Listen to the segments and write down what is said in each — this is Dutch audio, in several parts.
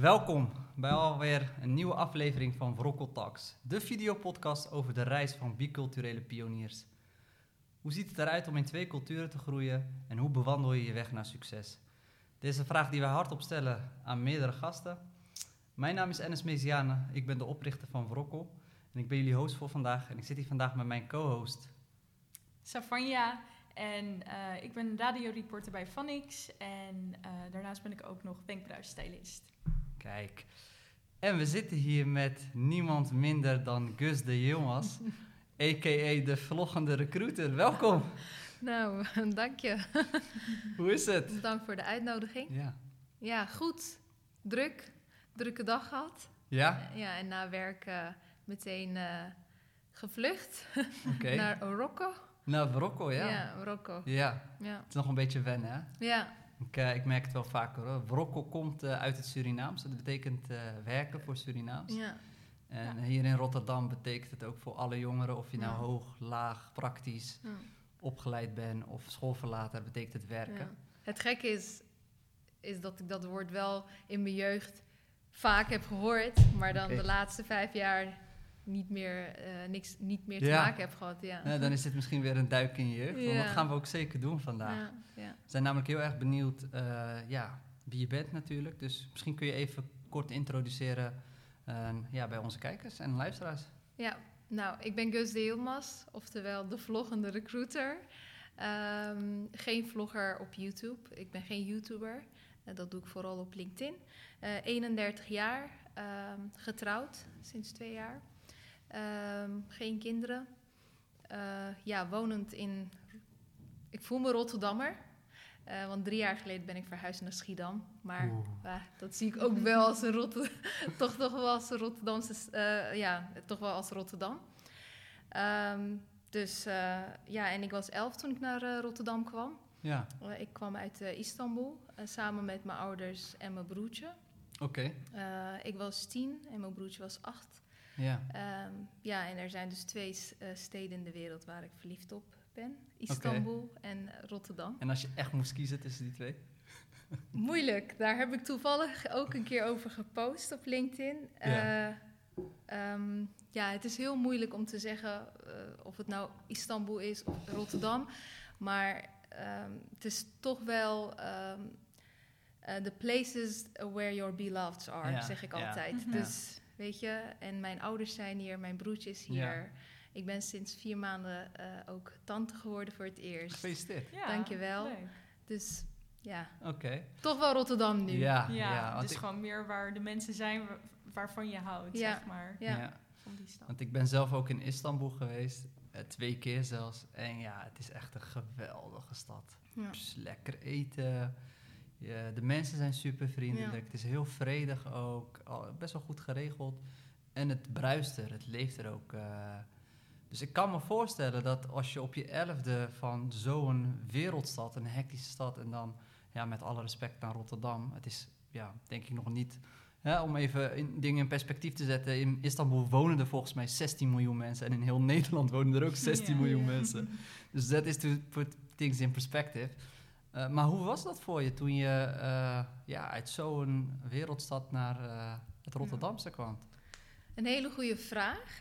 Welkom bij alweer een nieuwe aflevering van Vrokkel Talks, de videopodcast over de reis van biculturele pioniers. Hoe ziet het eruit om in twee culturen te groeien en hoe bewandel je je weg naar succes? Dit is een vraag die wij hardop stellen aan meerdere gasten. Mijn naam is Enes Mesiane, ik ben de oprichter van Vrokkel en ik ben jullie host voor vandaag en ik zit hier vandaag met mijn co-host. Savanja en eh, ik ben radioreporter bij Vanix en eh, daarnaast ben ik ook nog wenkbrauwstylist. Kijk. En we zitten hier met niemand minder dan Gus de Yilmaz, a.k.a. de vloggende recruiter. Welkom. Nou, dank je. Hoe is het? Dank voor de uitnodiging. Ja. Ja, goed. Druk. Drukke dag gehad. Ja? Ja, en na werk eh, meteen eh, gevlucht naar Marokko. Naar Marokko, ja. Ja, Marokko. Ja. Ja. Het is nog een beetje wennen, hè? Ja. Ik, eh, ik merk het wel vaker hoor. Komt eh, uit het Surinaams. Dat betekent eh, werken voor Surinaams. ja. En hier in Rotterdam betekent het ook voor alle jongeren, of je nou Ja. hoog, laag, praktisch ja. opgeleid bent of schoolverlater, betekent het werken. Het gekke is, is dat ik dat woord wel in mijn jeugd vaak heb gehoord, maar dan de laatste vijf jaar niet meer, eh, niks, niet meer te Ja. maken heb gehad. Ja. Nou, dan is dit misschien weer een duik in je jeugd. Ja. dat gaan we ook zeker doen vandaag. We zijn namelijk heel erg benieuwd eh, ja, wie je bent natuurlijk. Dus misschien kun je even kort introduceren eh, ja, bij onze kijkers en luisteraars. Ja, nou, ik ben Gus de Yilmaz, oftewel de vloggende recruiter. Ehm, geen vlogger op YouTube. Ik ben geen YouTuber. Dat doe ik vooral op LinkedIn. Eh 31 jaar, ehm, getrouwd sinds twee jaar. Ehm, geen kinderen. Eh, ja, wonend in. Ik voel me Rotterdammer. Eh, want drie jaar geleden ben ik verhuisd naar Schiedam. Maar dat zie ik ook wel als een Rotte, toch, toch wel als een Rotterdamse, eh, ja, toch wel als Rotterdam. Ehm, dus ja, en ik was elf toen ik naar Rotterdam kwam. Ja, ik kwam uit Istanbul, samen met mijn ouders en mijn broertje. oké. Ik was tien en mijn broertje was acht. Ja. Ehm, ja, en er zijn dus twee eh, steden in de wereld waar ik verliefd op ben. Istanbul en Rotterdam. En als je echt moest kiezen tussen die twee? Moeilijk. Daar heb ik toevallig ook een keer over gepost op LinkedIn. Ja. Eh, ehm, ja, het is heel moeilijk om te zeggen eh, of het nou Istanbul is of Rotterdam. Maar ehm, het is toch wel ehm, eh, the places where your beloveds are, Ja, zeg ik ja, altijd. ja. Dus weet je, en mijn ouders zijn hier, mijn broertje is hier. Ja. Ik ben sinds vier maanden eh, ook tante geworden voor het eerst. Gefeliciteerd. Ja, Dankjewel. leuk. Dus ja, Oké. toch wel Rotterdam nu. Ja, Ja, ja, want dus ik- gewoon meer waar de mensen zijn wa- waarvan je houdt, Ja. zeg maar. Ja. ja. Van die stad. Want ik ben zelf ook in Istanbul geweest, eh, twee keer zelfs. En ja, het is echt een geweldige stad. Ja. Dus lekker eten. Ja, de mensen zijn super vriendelijk. Ja. Het is heel vredig ook. al- best wel goed geregeld. En het bruist er, het leeft er ook. eh. dus ik kan me voorstellen dat als je op je elfde van zo'n wereldstad, een hectische stad, en dan, ja, met alle respect naar Rotterdam, het is, ja, denk ik nog niet. Hè, om even in, dingen in perspectief te zetten. In Istanbul wonen er volgens mij 16 miljoen mensen. En in heel Nederland wonen er ook 16 Ja. miljoen Ja. mensen. Dus dat is to put things in perspective. Eh, maar hoe was dat voor je toen je eh, ja, uit zo'n wereldstad naar eh, het Rotterdamse kwam? Een hele goede vraag.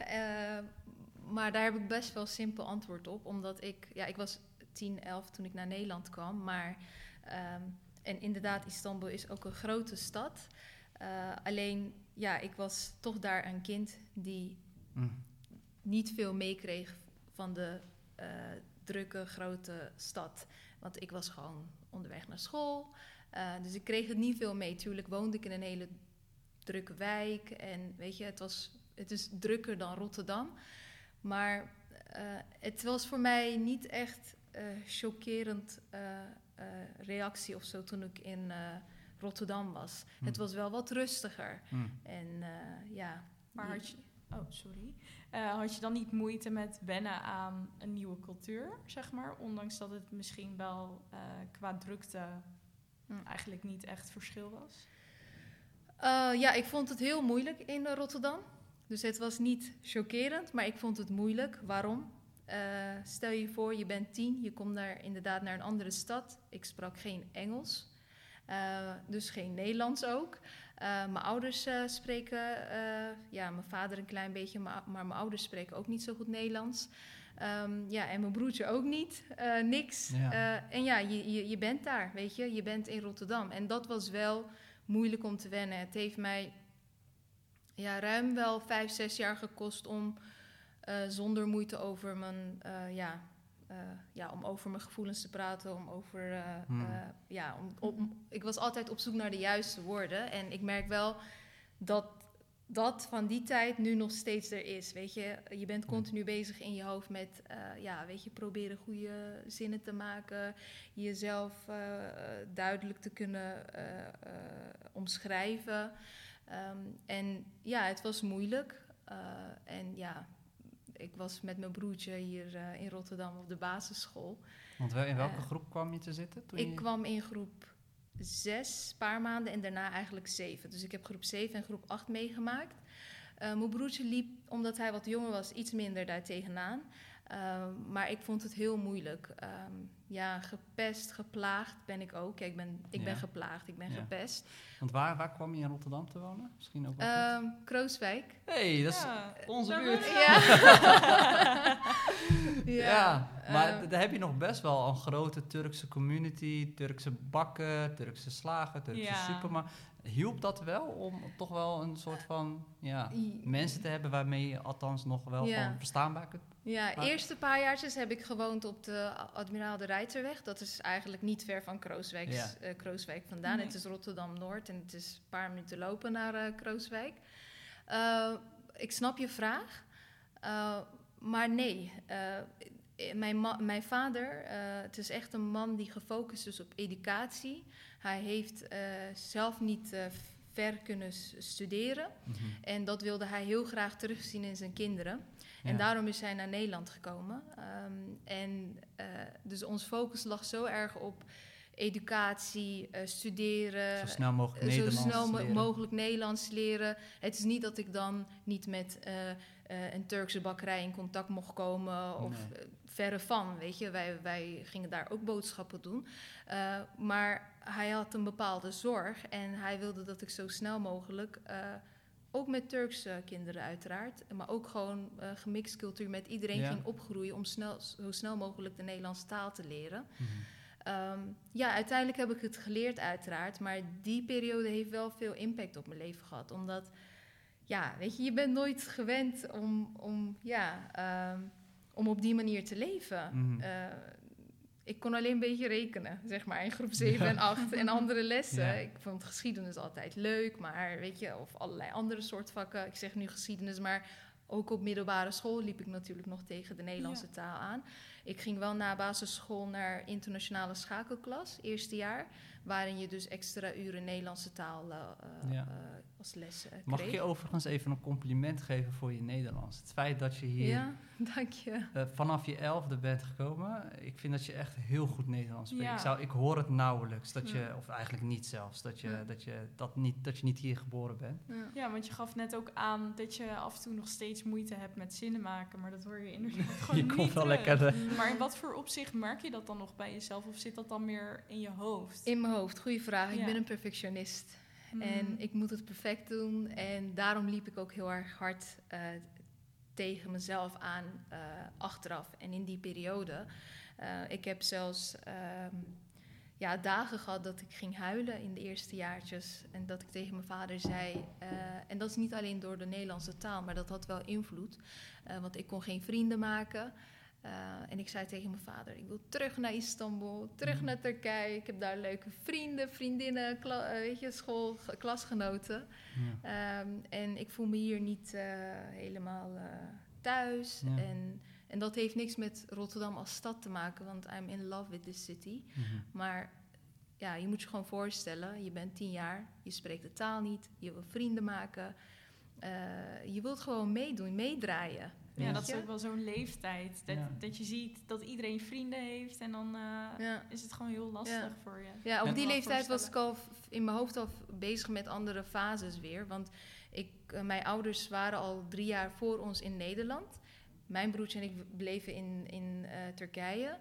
maar daar heb ik best wel simpel antwoord op. Omdat ik, ja, ik was 10, 11 toen ik naar Nederland kwam. Maar, ehm, en inderdaad, Istanbul is ook een grote stad. Alleen, ja, ik was toch daar een kind die Hm. niet veel meekreeg van de drukke, grote stad. Want ik was gewoon onderweg naar school. Eh, dus ik kreeg het niet veel mee. Tuurlijk woonde ik in een hele drukke wijk. En weet je, het, was, het is drukker dan Rotterdam. Maar eh, het was voor mij niet echt eh chockerend eh, eh, reactie of zo toen ik in eh, Rotterdam was. Hm. Het was wel wat rustiger. Hm. En eh, ja. Maar die- had je, oh, sorry. Eh, had je dan niet moeite met wennen aan een nieuwe cultuur, zeg maar? Ondanks dat het misschien wel eh, qua drukte Hm. eigenlijk niet echt verschil was? Eh, ja, ik vond het heel moeilijk in Rotterdam. Dus het was niet chockerend, maar ik vond het moeilijk. Waarom? Stel je voor, je bent tien, je komt daar inderdaad naar een andere stad. Ik sprak geen Engels, dus geen Nederlands ook. Eh, mijn ouders eh, spreken, eh, ja, mijn vader een klein beetje, maar, maar mijn ouders spreken ook niet zo goed Nederlands. Ehm, ja, en mijn broertje ook niet. Niks. Ja. En ja, je, je, je bent daar, weet je. Je bent in Rotterdam. En dat was wel moeilijk om te wennen. Het heeft mij ja, ruim wel vijf, zes jaar gekost om zonder moeite over mijn, ja, eh, ja, om over mijn gevoelens te praten. Om over, eh, Hmm. eh, ja, om, om- ik was altijd op zoek naar de juiste woorden. En ik merk wel dat dat van die tijd nu nog steeds er is. Weet je, je bent continu bezig in je hoofd met, ja, weet je, proberen goede zinnen te maken, jezelf duidelijk te kunnen omschrijven. Ehm, en ja, het was moeilijk. En ja, ik was met mijn broertje hier eh, in Rotterdam op de basisschool. Want wel- in welke Eh, groep kwam je te zitten? Toen Ik je... kwam in groep zes, paar maanden en daarna eigenlijk zeven. Dus ik heb groep zeven en groep acht meegemaakt. Eh, mijn broertje liep, omdat hij wat jonger was, iets minder daar tegenaan. Ehm, maar ik vond het heel moeilijk. Ehm, ja, gepest, geplaagd ben ik ook. Kijk, ik ben, ik ben geplaagd, ik ben Ja. gepest. Want waar, waar kwam je in Rotterdam te wonen? Misschien ook wel. Ehm Krooswijk. hey, dat is Ja, onze buurt. Ja. Ja, maar daar heb je nog best wel een grote Turkse community. Turkse bakken, Turkse slagen, Turkse Ja. supermarkt. Hielp dat wel om toch wel een soort van ja, mensen te hebben waarmee je althans nog wel Ja. gewoon verstaanbaar kunt? Ja, Maar- eerste paar jaartjes heb ik gewoond op de Admiraal de Rijterweg. Dat is eigenlijk niet ver van Krooswijk, Ja. eh, Krooswijk vandaan. Nee. Het is Rotterdam-Noord en het is een paar minuten lopen naar eh, Krooswijk. Eh, ik snap je vraag, maar nee. mijn, mijn vader, het is echt een man die gefocust is op educatie. Hij heeft eh, zelf niet eh, ver kunnen studeren. Mhm. En dat wilde hij heel graag terugzien in zijn kinderen. En daarom is hij naar Nederland gekomen. Ehm, en eh, dus ons focus lag zo erg op educatie, studeren. Zo snel mogelijk zo Nederlands snel mo- leren. mogelijk Nederlands leren. Het is niet dat ik dan niet met een Turkse bakkerij in contact mocht komen. Of Nee. Verre van, weet je. Wij, wij gingen daar ook boodschappen doen. Eh, maar hij had een bepaalde zorg. En hij wilde dat ik zo snel mogelijk... eh, ook met Turkse kinderen uiteraard. Maar ook gewoon eh gemixt cultuur met iedereen Ja. ging opgroeien... om snel, zo snel mogelijk de Nederlandse taal te leren. Mhm. Ehm, ja, uiteindelijk heb ik het geleerd uiteraard. Maar die periode heeft wel veel impact op mijn leven gehad. Omdat, ja, weet je, je bent nooit gewend om, om, ja, ehm, om op die manier te leven. Mhm. Eh, ik kon alleen een beetje rekenen, zeg maar, in groep 7 Ja. en 8 en andere lessen. Ja. Ik vond geschiedenis altijd leuk, maar weet je, of allerlei andere soort vakken. Ik zeg nu geschiedenis, maar ook op middelbare school liep ik natuurlijk nog tegen de Nederlandse Ja. taal aan. Ik ging wel na basisschool naar internationale schakelklas, eerste jaar, waarin je dus extra uren Nederlandse taal Ja. eh, als les eh, kreeg. Mag ik je overigens even een compliment geven voor je Nederlands? Het feit dat je hier Ja, dank je. eh, vanaf je elfde bent gekomen, ik vind dat je echt heel goed Nederlands spreekt. Ja. Ik, zou, ik hoor het nauwelijks, dat je, Ja. of eigenlijk niet zelfs, dat je, Ja. dat, je, dat, niet, dat je niet hier geboren bent. Ja. Ja, want je gaf net ook aan dat je af en toe nog steeds moeite hebt met zinnen maken. Maar dat hoor je inderdaad gewoon Je niet komt wel terug. lekker... Maar in wat voor opzicht merk je dat dan nog bij jezelf? Of zit dat dan meer in je hoofd? In mijn hoofd, goede vraag. Ik ben een perfectionist. En ik moet het perfect doen. En daarom liep ik ook heel erg hard eh, tegen mezelf aan eh, achteraf. En in die periode. eh, ik heb zelfs ehm, ja, dagen gehad dat ik ging huilen in de eerste jaartjes. En dat ik tegen mijn vader zei. en dat is niet alleen door de Nederlandse taal, maar dat had wel invloed. Want ik kon geen vrienden maken. Eh, en ik zei tegen mijn vader: Ik wil terug naar Istanbul, terug Mhm. naar Turkije. Ik heb daar leuke vrienden, vriendinnen, kla- eh, weet je, school, klasgenoten. ja. Ehm, en ik voel me hier niet eh, helemaal thuis. Ja. En, en dat heeft niks met Rotterdam als stad te maken, want I'm in love with this city. Mhm. Maar ja, je moet je gewoon voorstellen: je bent tien jaar, je spreekt de taal niet, je wil vrienden maken. je wilt gewoon meedoen, meedraaien. Ja, dat is ook wel zo'n leeftijd. Dat, Ja. dat je ziet dat iedereen vrienden heeft. En dan eh, Ja. is het gewoon heel lastig Ja. voor je. Ja, op die leeftijd was ik al in mijn hoofd al bezig met andere fases weer. Want ik, eh, mijn ouders waren al drie jaar voor ons in Nederland. Mijn broertje en ik bleven in, in eh, Turkije.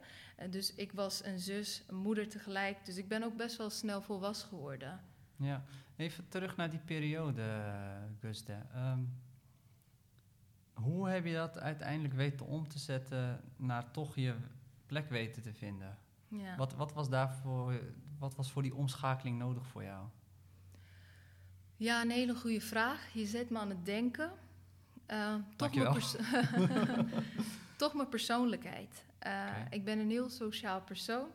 Dus ik was een zus, een moeder tegelijk. Dus ik ben ook best wel snel volwassen geworden. Ja, even terug naar die periode, Guste. Ehm, hoe heb je dat uiteindelijk weten om te zetten naar toch je plek weten te vinden? Ja. Wat, wat, was daarvoor, wat was voor die omschakeling nodig voor jou? ja, een hele goede vraag. Je zet me aan het denken. Eh, toch, mijn toch mijn persoonlijkheid. Eh. Ik ben een heel sociaal persoon.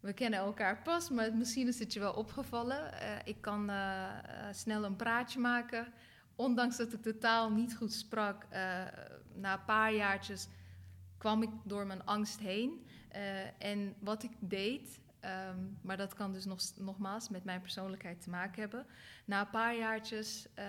We kennen elkaar pas, maar misschien is het je wel opgevallen. Eh, ik kan snel een praatje maken. Ondanks dat ik de taal niet goed sprak, eh, na een paar jaartjes kwam ik door mijn angst heen. Eh, en wat ik deed, ehm, maar dat kan dus nog, nogmaals met mijn persoonlijkheid te maken hebben. Na een paar jaartjes eh,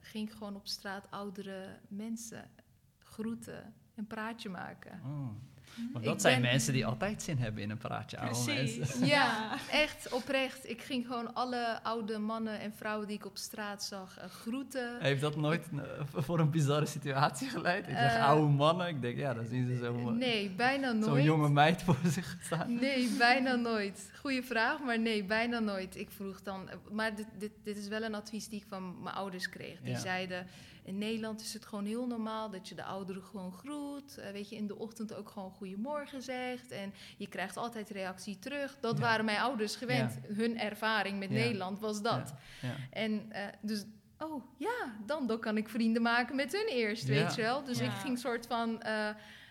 ging ik gewoon op straat oudere mensen groeten, een praatje maken. Oh. Maar Ik dat zijn ben- mensen die altijd zin hebben in een praatje. oude Precies. mensen. Ja, echt oprecht. Ik ging gewoon alle oude mannen en vrouwen die ik op straat zag eh, groeten. Heeft dat nooit eh, voor een bizarre situatie geleid? Ik zeg Eh, oude mannen. Ik denk, ja, dan zien ze zo, Nee, bijna zo'n nooit. jonge meid voor zich staan. Nee, bijna nooit. Goeie vraag, maar nee, bijna nooit. Ik vroeg dan, maar dit, dit, dit is wel een advies die ik van mijn ouders kreeg. Die Ja. zeiden, in Nederland is het gewoon heel normaal dat je de ouderen gewoon groet. Eh, weet je, in de ochtend ook gewoon goedemorgen zegt. En je krijgt altijd reactie terug. Dat Ja. waren mijn ouders gewend. Hun ervaring met Ja. Nederland was dat. Ja. En eh, dus, oh ja, dan, dan kan ik vrienden maken met hun eerst, Ja. weet je wel. Dus Ja. ik ging soort van eh,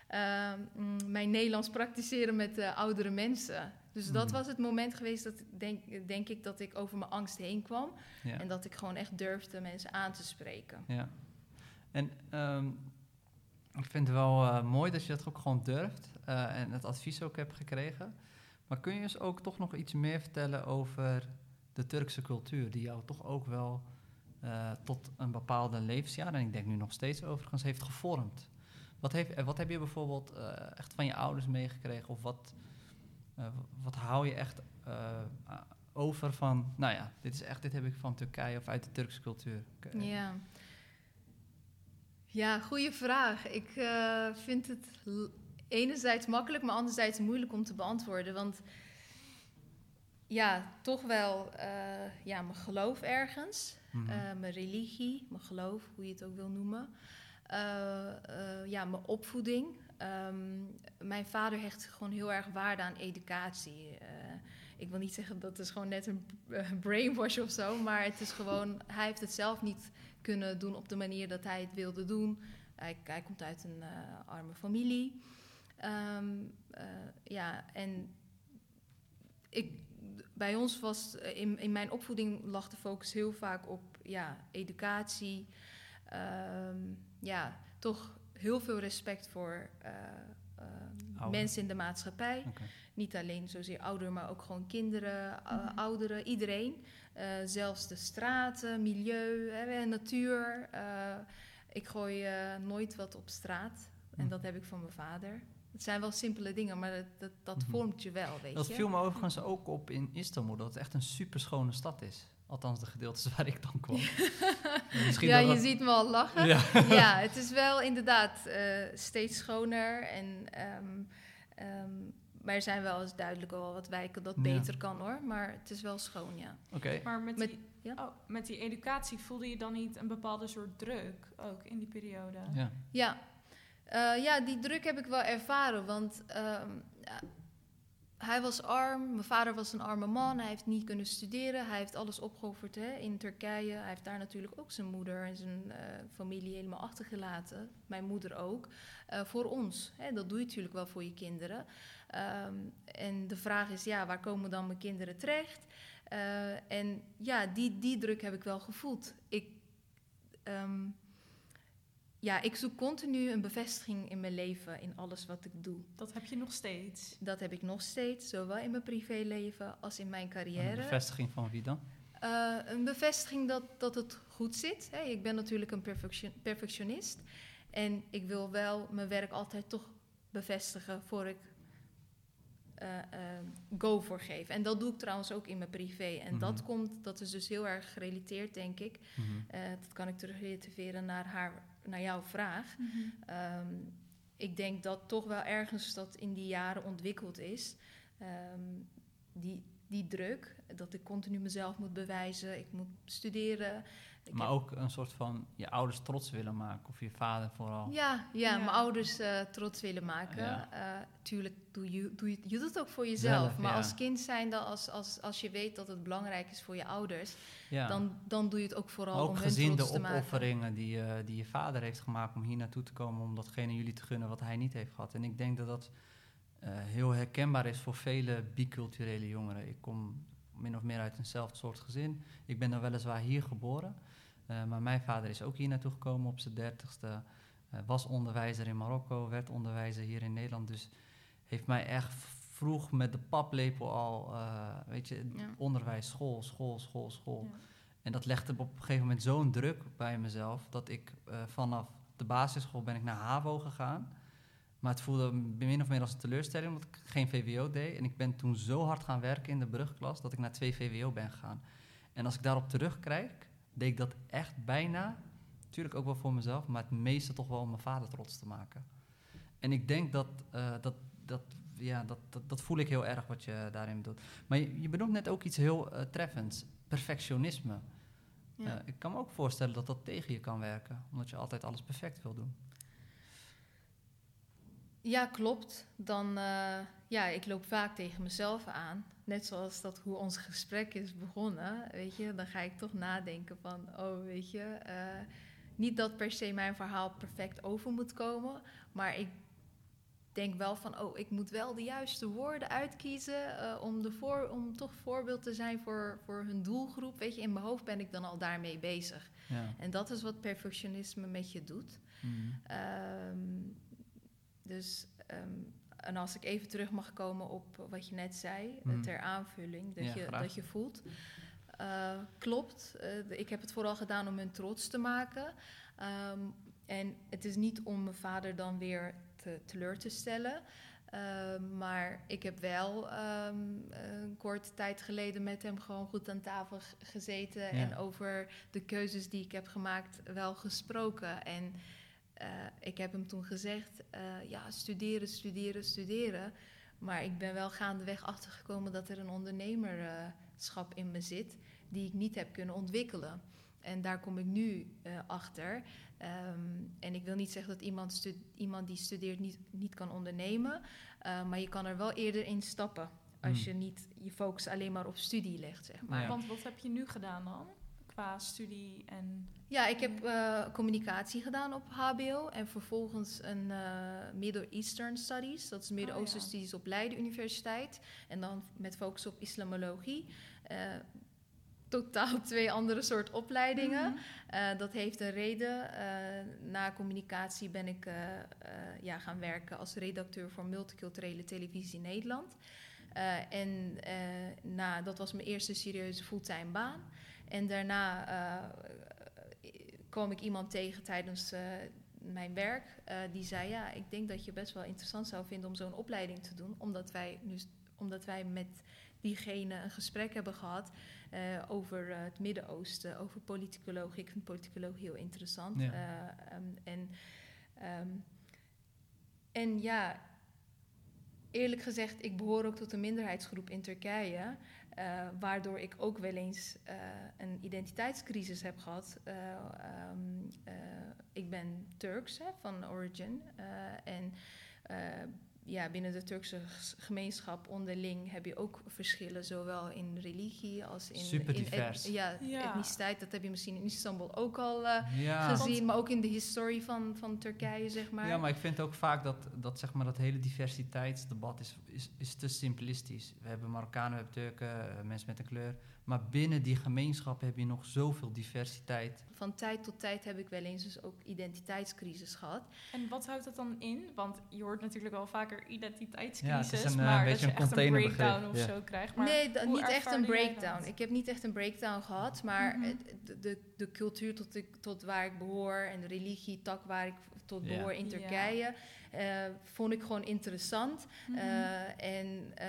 eh, mm, mijn Nederlands praktiseren met eh, oudere mensen. Dus dat Mhm. was het moment geweest dat ik denk, denk ik dat ik over mijn angst heen kwam. Ja. En dat ik gewoon echt durfde mensen aan te spreken. Ja. En ehm, ik vind het wel eh, mooi dat je dat ook gewoon durft eh, en het advies ook hebt gekregen. Maar kun je eens ook toch nog iets meer vertellen over de Turkse cultuur, die jou toch ook wel eh, tot een bepaalde levensjaar, en ik denk nu nog steeds overigens, heeft gevormd? Wat, heeft, wat heb je bijvoorbeeld echt van je ouders meegekregen? Of wat, wat hou je echt over van, nou ja, dit is echt, dit heb ik van Turkije of uit de Turkse cultuur? Ja. Ja, goede vraag. Ik eh, vind het enerzijds makkelijk, maar anderzijds moeilijk om te beantwoorden. Want ja, toch wel eh, ja, mijn geloof ergens. Mhm. Eh, mijn religie, mijn geloof, hoe je het ook wil noemen. Ja, mijn opvoeding. Ehm, mijn vader hecht gewoon heel erg waarde aan educatie. Ik wil niet zeggen dat het gewoon net een brainwash of zo, maar het is gewoon, hij heeft het zelf niet kunnen doen op de manier dat hij het wilde doen. Hij, hij komt uit een eh, arme familie. Ehm, eh, ja, en ik, bij ons was, eh, in, in mijn opvoeding lag de focus heel vaak op ja, educatie. Ehm, ja, toch heel veel respect voor eh, eh, mensen in de maatschappij. Niet alleen zozeer ouderen, maar ook gewoon kinderen, Mhm. ouderen, iedereen. Eh, zelfs de straten, milieu, hè, natuur. Eh, ik gooi eh, nooit wat op straat. En Mhm. dat heb ik van mijn vader. Het zijn wel simpele dingen, maar dat, dat, dat Mhm. vormt je wel, weet Dat je. viel me overigens ook op in Istanbul, dat het echt een super schone stad is. Althans, de gedeeltes waar ik dan kwam. Ja, dat je dat- ziet me al lachen. Ja. ja, het is wel inderdaad steeds schoner. En, ehm, maar er zijn wel eens duidelijk wel wat wijken dat Ja. beter kan hoor. Maar het is wel schoon, ja. Oké. Maar met, Met- die, ja? oh, met die educatie voelde je dan niet een bepaalde soort druk ook in die periode? Ja. Ja. Eh, ja, die druk heb ik wel ervaren. Want ehm, ja, hij was arm. Mijn vader was een arme man. Hij heeft niet kunnen studeren. Hij heeft alles opgeofferd hè, in Turkije. Hij heeft daar natuurlijk ook zijn moeder en zijn eh, familie helemaal achtergelaten. Mijn moeder ook. Eh, voor ons. Hè, dat doe je natuurlijk wel voor je kinderen. Ehm, en de vraag is, ja, waar komen dan mijn kinderen terecht? Eh, en ja, die, die druk heb ik wel gevoeld. Ik... ehm, ja, ik zoek continu een bevestiging in mijn leven, in alles wat ik doe. Dat heb je nog steeds. Dat heb ik nog steeds, zowel in mijn privéleven als in mijn Een carrière. bevestiging van wie dan? Eh, een bevestiging dat, dat het goed zit. Hè. Ik ben natuurlijk een perfection- perfectionist. En ik wil wel mijn werk altijd toch bevestigen voor ik eh, eh, go voor geef. En dat doe ik trouwens ook in mijn privé. En dat Mhm. komt, dat is dus heel erg gerelateerd, denk ik. Mhm. Eh, dat kan ik terugrelateren naar, haar, naar jouw vraag. Ehm, ik denk dat toch wel ergens dat in die jaren ontwikkeld is. Ehm, die, die druk. Dat ik continu mezelf moet bewijzen. Ik moet studeren. Ik maar heb- ook een soort van je ouders trots willen maken. Of je vader vooral. Ja, ja, Ja. mijn ouders eh, trots willen maken. Ja. Eh, tuurlijk, doe je, doe je, je doet het ook voor jezelf. Zelf, maar ja. als kind zijnde, als, als, als je weet dat het belangrijk is voor je ouders... Ja. Dan, dan doe je het ook vooral Maar om ook hun gezien trots de te maken. opofferingen die, eh, die je vader heeft gemaakt om hier naartoe te komen, om datgene jullie te gunnen wat hij niet heeft gehad. En ik denk dat dat eh, heel herkenbaar is voor vele biculturele jongeren. Ik kom min of meer uit eenzelfde soort gezin. Ik ben dan weliswaar hier geboren, eh, maar mijn vader is ook hier naartoe gekomen op zijn dertigste. eh, was onderwijzer in Marokko, werd onderwijzer hier in Nederland. Dus heeft mij echt vroeg met de paplepel al, eh, weet je, Ja. onderwijs, school, school, school, school. Ja. En dat legde op een gegeven moment zo'n druk bij mezelf dat ik vanaf de basisschool ben ik naar HAVO gegaan. Maar het voelde min of meer als een teleurstelling omdat ik geen VWO deed. En ik ben toen zo hard gaan werken in de brugklas dat ik naar twee VWO ben gegaan. En als ik daarop terugkijk, deed ik dat echt bijna, natuurlijk ook wel voor mezelf, maar het meeste toch wel om mijn vader trots te maken. En ik denk dat, eh, dat, dat, ja, dat, dat, dat voel ik heel erg wat je daarin doet. Maar je, je benoemt net ook iets heel eh, treffends, perfectionisme. Ja. Eh, ik kan me ook voorstellen dat dat tegen je kan werken, omdat je altijd alles perfect wil doen. Ja, klopt. Dan, eh, ja, ik loop vaak tegen mezelf aan. Net zoals dat hoe ons gesprek is begonnen, weet je. Dan ga ik toch nadenken van, oh, weet je... eh, niet dat per se mijn verhaal perfect over moet komen, maar ik denk wel van, oh, ik moet wel de juiste woorden uitkiezen eh, om, de voor, om toch voorbeeld te zijn voor, voor hun doelgroep. Weet je, in mijn hoofd ben ik dan al daarmee bezig. Ja. En dat is wat perfectionisme met je doet. Mm. Dus, ehm, en als ik even terug mag komen op wat je net zei, eh, Mhm. ter aanvulling, dat, Ja, je, graag. dat je voelt. Eh, klopt, eh, ik heb het vooral gedaan om hun trots te maken. Ehm, en het is niet om mijn vader dan weer te, teleur te stellen. Ehm, maar ik heb wel een korte tijd geleden met hem gewoon goed aan tafel gezeten. Ja. En over de keuzes die ik heb gemaakt wel gesproken. En eh, ik heb hem toen gezegd, eh, ja, studeren, studeren, studeren. Maar ik ben wel gaandeweg achtergekomen dat er een ondernemerschap in me zit... die ik niet heb kunnen ontwikkelen. En daar kom ik nu eh, achter. Ehm, en ik wil niet zeggen dat iemand, stu- iemand die studeert niet, niet kan ondernemen... eh, maar je kan er wel eerder in stappen... als Hmm. je niet je focus alleen maar op studie legt, zeg maar. Ja. Want wat heb je nu gedaan dan? Qua studie en... Ja, ik heb eh, communicatie gedaan op HBO en vervolgens een eh, Middle Eastern Studies. Dat is Midden-Oosten Oh, ja. Studies op Leiden Universiteit. En dan met focus op islamologie. Eh, totaal twee andere soort opleidingen. Mhm. Dat heeft een reden. Na communicatie ben ik ja, gaan werken als redacteur voor multiculturele televisie Nederland. En na, dat was mijn eerste serieuze fulltime baan. En daarna eh, kwam ik iemand tegen tijdens eh, mijn werk. eh, die zei: Ja, ik denk dat je best wel interessant zou vinden om zo'n opleiding te doen. Omdat wij, nu, omdat wij met diegene een gesprek hebben gehad eh, over het Midden-Oosten, over politicologie. Ik vind politicologie heel interessant. Ja. Eh, ehm, en, ehm, en ja, eerlijk gezegd, ik behoor ook tot een minderheidsgroep in Turkije. Eh, waardoor ik ook wel eens eh, een identiteitscrisis heb gehad. Eh, ehm, eh, ik ben Turks hè, van origin. en ja, binnen de Turkse gemeenschap onderling heb je ook verschillen, zowel in religie als in, Super in divers. ja, Ja. etniciteit. Dat heb je misschien in Istanbul ook al eh, Ja. gezien, maar ook in de historie van, van Turkije, zeg maar. Ja, maar ik vind ook vaak dat, dat, zeg maar, dat hele diversiteitsdebat is, is, is te simplistisch. We hebben Marokkanen, we hebben Turken, eh, mensen met een kleur. Maar binnen die gemeenschap heb je nog zoveel diversiteit. Van tijd tot tijd heb ik wel eens dus ook identiteitscrisis gehad. En wat houdt dat dan in? Want je hoort natuurlijk wel vaker Ja, identiteitscrisis, het is een, eh, maar dat beetje je een echt een breakdown of ja. zo krijgt. Maar nee, niet echt een breakdown. dat? Ik heb niet echt een breakdown gehad, maar Mhm. de, de, de cultuur tot, ik, tot waar ik behoor en de religie, tak waar ik tot door in Ja. Turkije. eh, vond ik gewoon interessant. Mhm. Eh, en eh,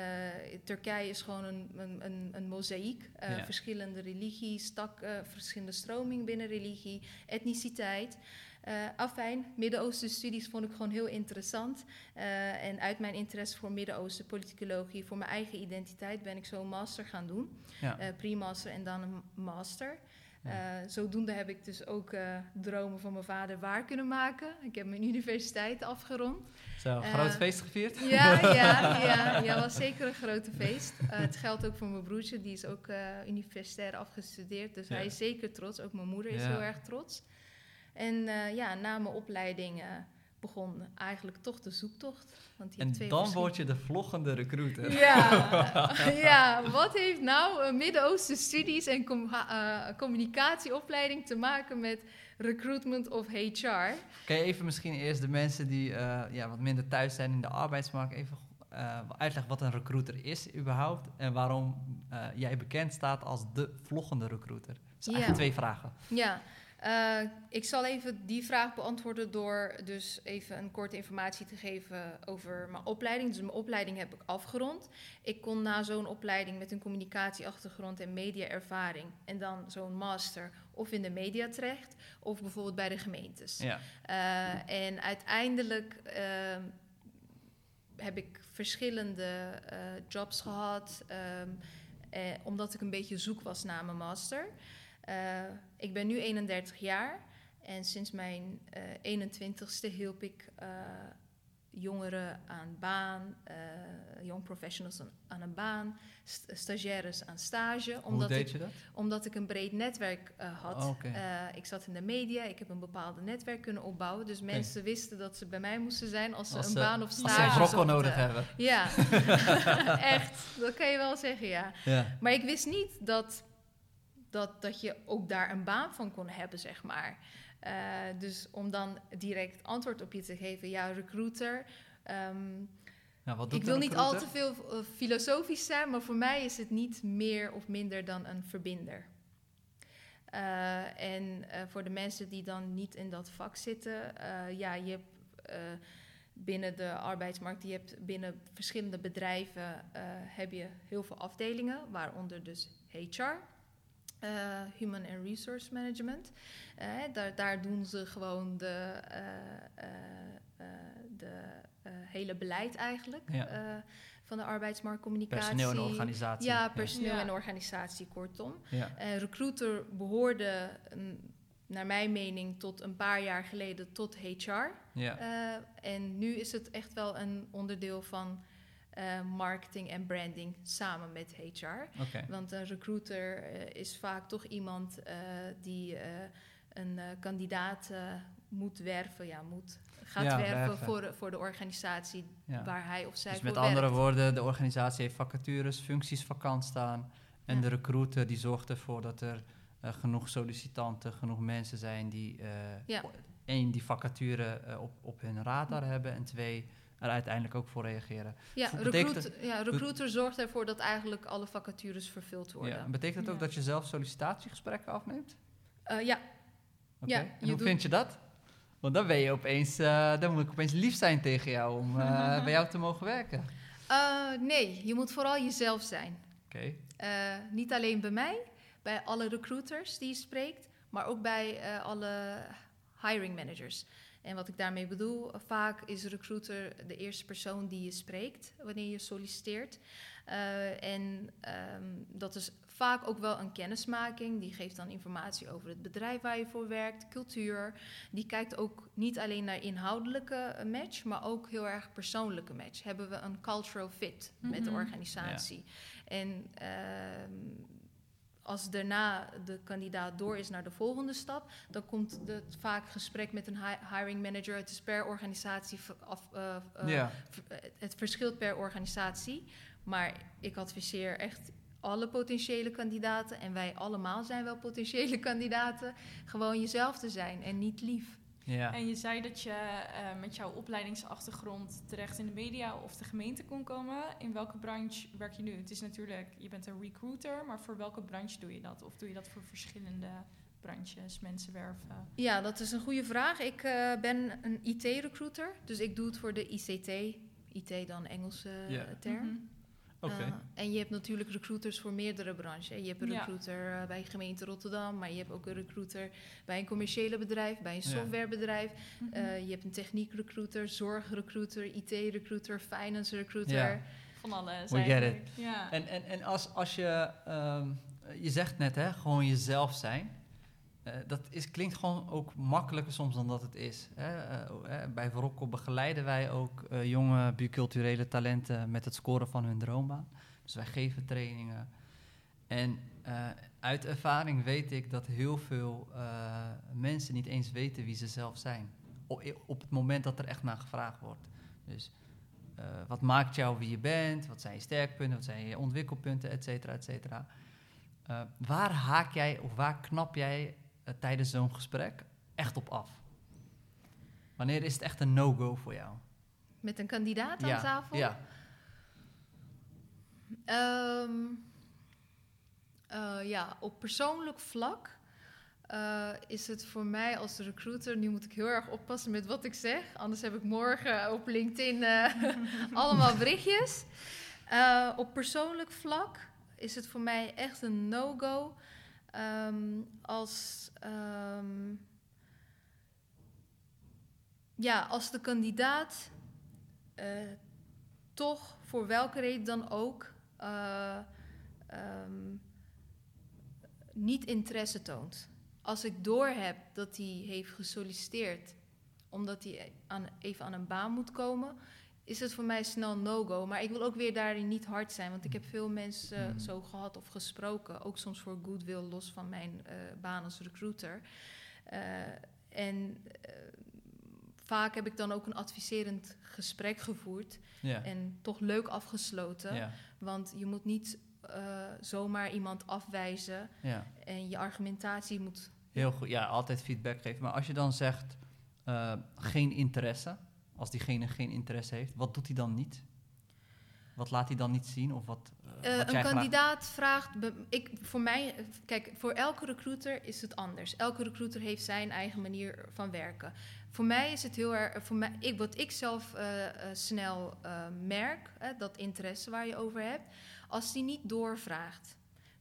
Turkije is gewoon een, een, een, een mozaïek. eh, Ja. Verschillende religies, tak, eh, verschillende stromingen binnen religie, etniciteit. Eh afijn, Midden-Oosten studies vond ik gewoon heel interessant. Eh, en uit mijn interesse voor Midden-Oosten politicologie, voor mijn eigen identiteit, ben ik zo een master gaan doen. Ja. Eh, pre-master en dan een master. Ja. Eh, zodoende heb ik dus ook eh, dromen van mijn vader waar kunnen maken. Ik heb mijn universiteit afgerond. Zo, Eh, groot feest gevierd? Ja, ja, ja, ja, was zeker een grote feest. Het geldt ook voor mijn broertje, die is ook universitair afgestudeerd. Dus Ja. hij is zeker trots. Ook mijn moeder is heel erg trots. En ja, na mijn opleiding begon eigenlijk toch de zoektocht. Want hebt En twee dan word je de vloggende recruiter. Ja, ja, wat heeft nou een Midden-Oosten studies en com- eh, communicatieopleiding te maken met recruitment of HR? Kan je even misschien eerst de mensen die eh, ja, wat minder thuis zijn in de arbeidsmarkt even eh, uitleggen wat een recruiter is überhaupt en waarom eh, jij bekend staat als de vloggende recruiter? Dat eigenlijk twee vragen. Ja, eh, ik zal even die vraag beantwoorden door dus even een korte informatie te geven over mijn opleiding. Dus mijn opleiding heb ik afgerond. Ik kon na zo'n opleiding met een communicatieachtergrond en mediaervaring en dan zo'n master of in de media terecht of bijvoorbeeld bij de gemeentes. Ja. Eh, en uiteindelijk ehm, heb ik verschillende eh, jobs gehad, ehm, eh, omdat ik een beetje zoek was naar mijn master. Eh, ik ben nu 31 jaar en sinds mijn eh 21ste hielp ik eh, jongeren aan baan, eh young professionals aan, aan een baan, st- stagiaires aan stage. Hoe Omdat deed ik, je dat? omdat ik een breed netwerk eh, had. Oh. Eh, ik zat in de media, ik heb een bepaalde netwerk kunnen opbouwen. Dus mensen wisten dat ze bij mij moesten zijn als ze Als een ze- baan of Als stage ze een zochten. nodig hebben. Ja, echt. Dat kan je wel zeggen, ja. Ja. Maar ik wist niet dat, dat, dat je ook daar een baan van kon hebben, zeg maar. Eh, dus om dan direct antwoord op je te geven, ja, recruiter. ehm, Nou, wat doet ik wil niet al te veel eh, filosofisch zijn, maar voor mij is het niet meer of minder dan een verbinder. Eh, en voor de mensen die dan niet in dat vak zitten, ja, je hebt binnen de arbeidsmarkt, je hebt binnen verschillende bedrijven heb je heel veel afdelingen, waaronder dus HR. Eh, Human and Resource Management. Eh, daar, daar doen ze gewoon de, eh, de eh, hele beleid eigenlijk Ja. eh, van de arbeidsmarktcommunicatie. Personeel en organisatie. Ja, personeel Ja. en organisatie, kortom. Ja. Eh, recruiter behoorde, mm, naar mijn mening, tot een paar jaar geleden tot HR. Ja. Eh, en nu is het echt wel een onderdeel van eh, marketing en branding samen met HR. Want een recruiter eh, is vaak toch iemand eh, die een kandidaat moet werven, ja, moet, gaat Ja, werven, werven. Voor, voor de organisatie Ja. waar hij of zij Dus voor met andere werkt. woorden, de organisatie heeft vacatures, functies vakant staan. En Ja. de recruiter die zorgt ervoor dat er genoeg sollicitanten, genoeg mensen zijn die één, die vacature op, op hun radar hebben en twee, er uiteindelijk ook voor reageren. Ja, recruit, ja, recruiter zorgt ervoor dat eigenlijk alle vacatures vervuld worden. Ja. Betekent dat ook Ja. dat je zelf sollicitatiegesprekken afneemt? Eh, ja, Oké. Ja, en hoe doet- vind je dat? Want dan ben je opeens, eh, dan moet ik opeens lief zijn tegen jou om eh, bij jou te mogen werken. Nee, je moet vooral jezelf zijn. Oké. Niet alleen bij mij, bij alle recruiters die je spreekt, maar ook bij alle hiring managers. En wat ik daarmee bedoel, vaak is recruiter de eerste persoon die je spreekt wanneer je solliciteert. Eh, en ehm, dat is vaak ook wel een kennismaking. Die geeft dan informatie over het bedrijf waar je voor werkt, cultuur. Die kijkt ook niet alleen naar inhoudelijke eh, match, maar ook heel erg persoonlijke match. Hebben we een cultural fit met de Mhm. organisatie? En ehm, als daarna de kandidaat door is naar de volgende stap, dan komt het vaak gesprek met een hi- hiring manager. Het is per organisatie af, eh, eh, het verschilt per organisatie. Maar ik adviseer echt alle potentiële kandidaten, en wij allemaal zijn wel potentiële kandidaten, gewoon jezelf te zijn en niet lief. Ja. En je zei dat je eh, met jouw opleidingsachtergrond terecht in de media of de gemeente kon komen. In welke branche werk je nu? Het is natuurlijk, je bent een recruiter, maar voor welke branche doe je dat? Of doe je dat voor verschillende branches mensen werven? Ja, dat is een goede vraag. Ik eh, ben een IT-recruiter, dus ik doe het voor de ICT. IT dan Engelse eh, Ja. term. Mhm. Oké. Uh, en je hebt natuurlijk recruiters voor meerdere branches. Je hebt een recruiter uh, bij gemeente Rotterdam, maar je hebt ook een recruiter bij een commerciële bedrijf, bij een softwarebedrijf. Mhm. Uh, je hebt een techniekrecruiter, zorgrecruiter, IT-recruiter, finance recruiter. Ja. Van alles. We get. Ja. En, en, en als, als je, ehm, je zegt net, hè, gewoon jezelf zijn. Eh, dat is, klinkt gewoon ook makkelijker soms dan dat het is. Hè. Eh, eh, bij Verokko begeleiden wij ook eh, jonge biculturele talenten met het scoren van hun droombaan. Dus wij geven trainingen. En uit ervaring weet ik dat heel veel mensen niet eens weten wie ze zelf zijn. Op, het moment dat er echt naar gevraagd wordt. Dus wat maakt jou wie je bent? Wat zijn je sterkpunten? Wat zijn je ontwikkelpunten? Et cetera, et cetera. Uh, waar haak jij of waar knap jij uh, tijdens zo'n gesprek echt op af? Wanneer is het echt een no-go voor jou? Met een kandidaat aan ja, tafel? Ja. Um, ja, op persoonlijk vlak uh, is het voor mij als recruiter, nu moet ik heel erg oppassen met wat ik zeg, anders heb ik morgen op LinkedIn uh, allemaal berichtjes. Op persoonlijk vlak is het voor mij echt een no-go um, als, um, ja, als de kandidaat toch voor welke reden dan ook niet interesse toont. Als ik doorheb dat hij heeft gesolliciteerd omdat hij aan, even aan een baan moet komen, is het voor mij snel no-go. Maar ik wil ook weer daarin niet hard zijn, want ik heb veel mensen mm. zo gehad of gesproken, ook soms voor goodwill, los van mijn uh, baan als recruiter. Uh, en uh, vaak heb ik dan ook een adviserend gesprek gevoerd ja. en toch leuk afgesloten, ja. want je moet niet zomaar iemand afwijzen. Ja. En je argumentatie moet. Heel goed, ja, altijd feedback geven. Maar als je dan zegt geen interesse, als diegene geen interesse heeft, wat doet hij dan niet? Wat laat hij dan niet zien? Of wat, uh, wat een kandidaat vraagt. Ik, voor mij, kijk, voor elke recruiter is het anders. Elke recruiter heeft zijn eigen manier van werken. Voor mij is het heel erg. Voor mij, ik, wat ik zelf snel merk, dat interesse waar je over hebt. Als die niet doorvraagt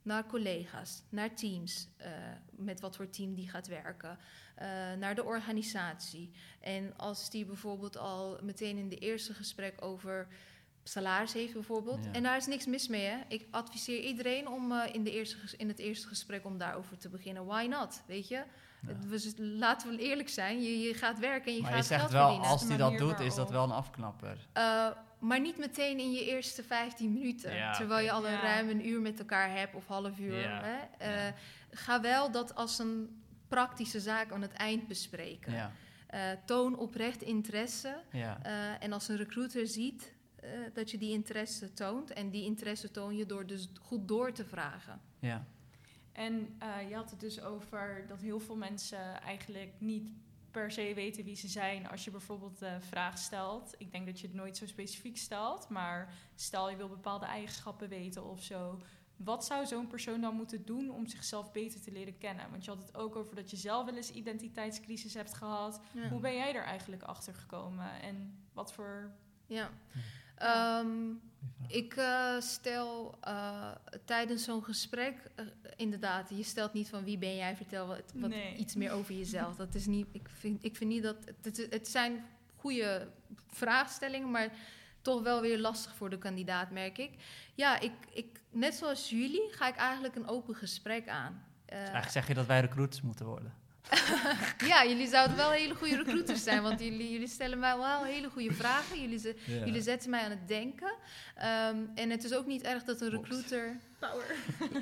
naar collega's, naar teams, uh, met wat voor team die gaat werken, uh, naar de organisatie. En als die bijvoorbeeld al meteen in de eerste gesprek over salaris heeft bijvoorbeeld. Ja. En daar is niks mis mee, hè. Ik adviseer iedereen om uh, in, de eerste, in het eerste gesprek om daarover te beginnen. Why not, weet je? Ja. Dus laten we eerlijk zijn, je, je gaat werken en je maar gaat je zegt geld wel, verdienen. als hij dat doet, is dat wel een afknapper. Uh, maar niet meteen in je eerste 15 minuten. Ja, terwijl je al een Ja. ruim een uur met elkaar hebt of half uur. Ja, Hè? Uh, ja. Ga wel dat als een praktische zaak aan het eind bespreken. Ja, Uh, toon oprecht interesse. ja. Uh, en als een recruiter ziet uh, dat je die interesse toont... en die interesse toon je door dus goed door te vragen. ja. En uh, je had het dus over dat heel veel mensen eigenlijk niet per se weten wie ze zijn als je bijvoorbeeld de vraag stelt. Ik denk dat je het nooit zo specifiek stelt, maar stel je wil bepaalde eigenschappen weten of zo. Wat zou zo'n persoon dan moeten doen om zichzelf beter te leren kennen? Want je had het ook over dat je zelf wel eens identiteitscrisis hebt gehad. Ja. Hoe ben jij er eigenlijk achter gekomen en wat voor Ja. Um, ik uh, stel uh, tijdens zo'n gesprek, uh, inderdaad, je stelt niet van wie ben jij, vertel wat, wat Nee. iets meer over jezelf. Dat is niet, ik vind, ik vind niet dat, het, het zijn goede vraagstellingen, maar toch wel weer lastig voor de kandidaat, merk ik. Ja, ik, ik, net zoals jullie ga ik eigenlijk een open gesprek aan. Uh, Eigenlijk zeg je dat wij recruiters moeten worden. ja, jullie zouden wel hele goede recruiters zijn, want jullie, jullie stellen mij wel hele goede vragen. Jullie, ze, Ja. jullie zetten mij aan het denken. Ehm, en het is ook niet erg dat een recruiter. power?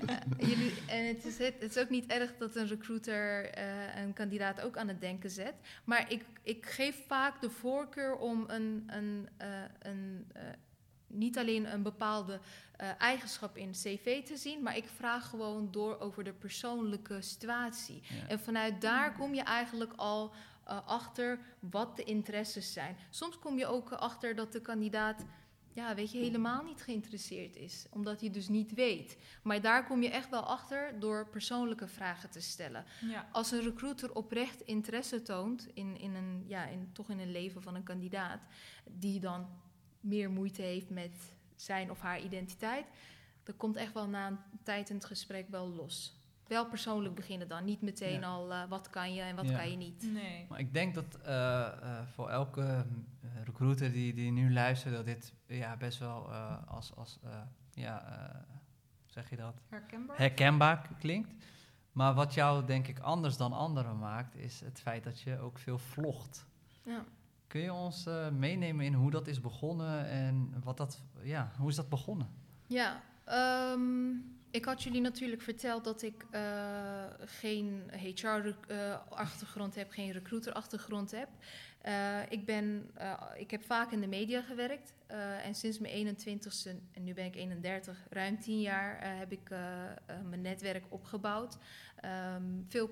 eh, jullie, en het is, het, het is ook niet erg dat een recruiter eh, een kandidaat ook aan het denken zet. Maar ik, ik geef vaak de voorkeur om een, een, eh, een, eh, niet alleen een bepaalde eh, eigenschap in het cv te zien, maar ik vraag gewoon door over de persoonlijke situatie. Ja. En vanuit daar kom je eigenlijk al uh, achter wat de interesses zijn. Soms kom je ook achter dat de kandidaat ja, weet je, helemaal niet geïnteresseerd is. Omdat hij dus niet weet. Maar daar kom je echt wel achter door persoonlijke vragen te stellen. Ja. Als een recruiter oprecht interesse toont in, in een, ja, in, toch in een leven van een kandidaat, die dan meer moeite heeft met zijn of haar identiteit, dan komt echt wel na een tijd in het gesprek wel los. Wel persoonlijk beginnen dan, niet meteen Ja. al eh, wat kan je en wat Ja. kan je niet. Nee. Maar ik denk dat eh, eh, voor elke recruiter die, die nu luistert, dat dit ja, best wel eh, als, als eh, ja, eh, hoe zeg je dat? Herkenbaar? herkenbaar klinkt. Maar wat jou denk ik anders dan anderen maakt, is het feit dat je ook veel vlogt. Ja. Kun je ons eh, meenemen in hoe dat is begonnen en wat dat, ja, hoe is dat begonnen? Ja, ehm, ik had jullie natuurlijk verteld dat ik eh, geen HR-achtergrond heb, geen recruiter-achtergrond heb. Eh, ik, ben, eh, ik heb vaak in de media gewerkt eh, en sinds mijn 21ste, en nu ben ik 31, ruim 10 jaar eh, heb ik eh, eh, mijn netwerk opgebouwd. Ehm, veel,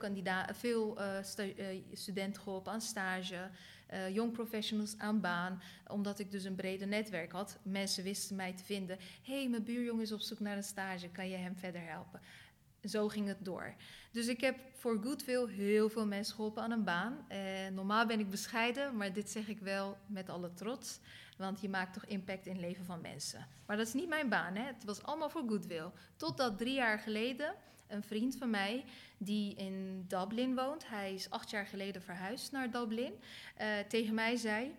veel eh, eh, studenten geholpen aan stage, eh young professionals aan baan, omdat ik dus een breder netwerk had. Mensen wisten mij te vinden. Hé, hey, mijn buurjongen is op zoek naar een stage, kan je hem verder helpen? Zo ging het door. Dus ik heb voor Goodwill heel veel mensen geholpen aan een baan. Eh, normaal ben ik bescheiden, maar dit zeg ik wel met alle trots. Want je maakt toch impact in het leven van mensen. Maar dat is niet mijn baan, hè? het was allemaal voor Goodwill. Totdat drie jaar geleden een vriend van mij die in Dublin woont, hij is acht jaar geleden verhuisd naar Dublin, eh, tegen mij zei: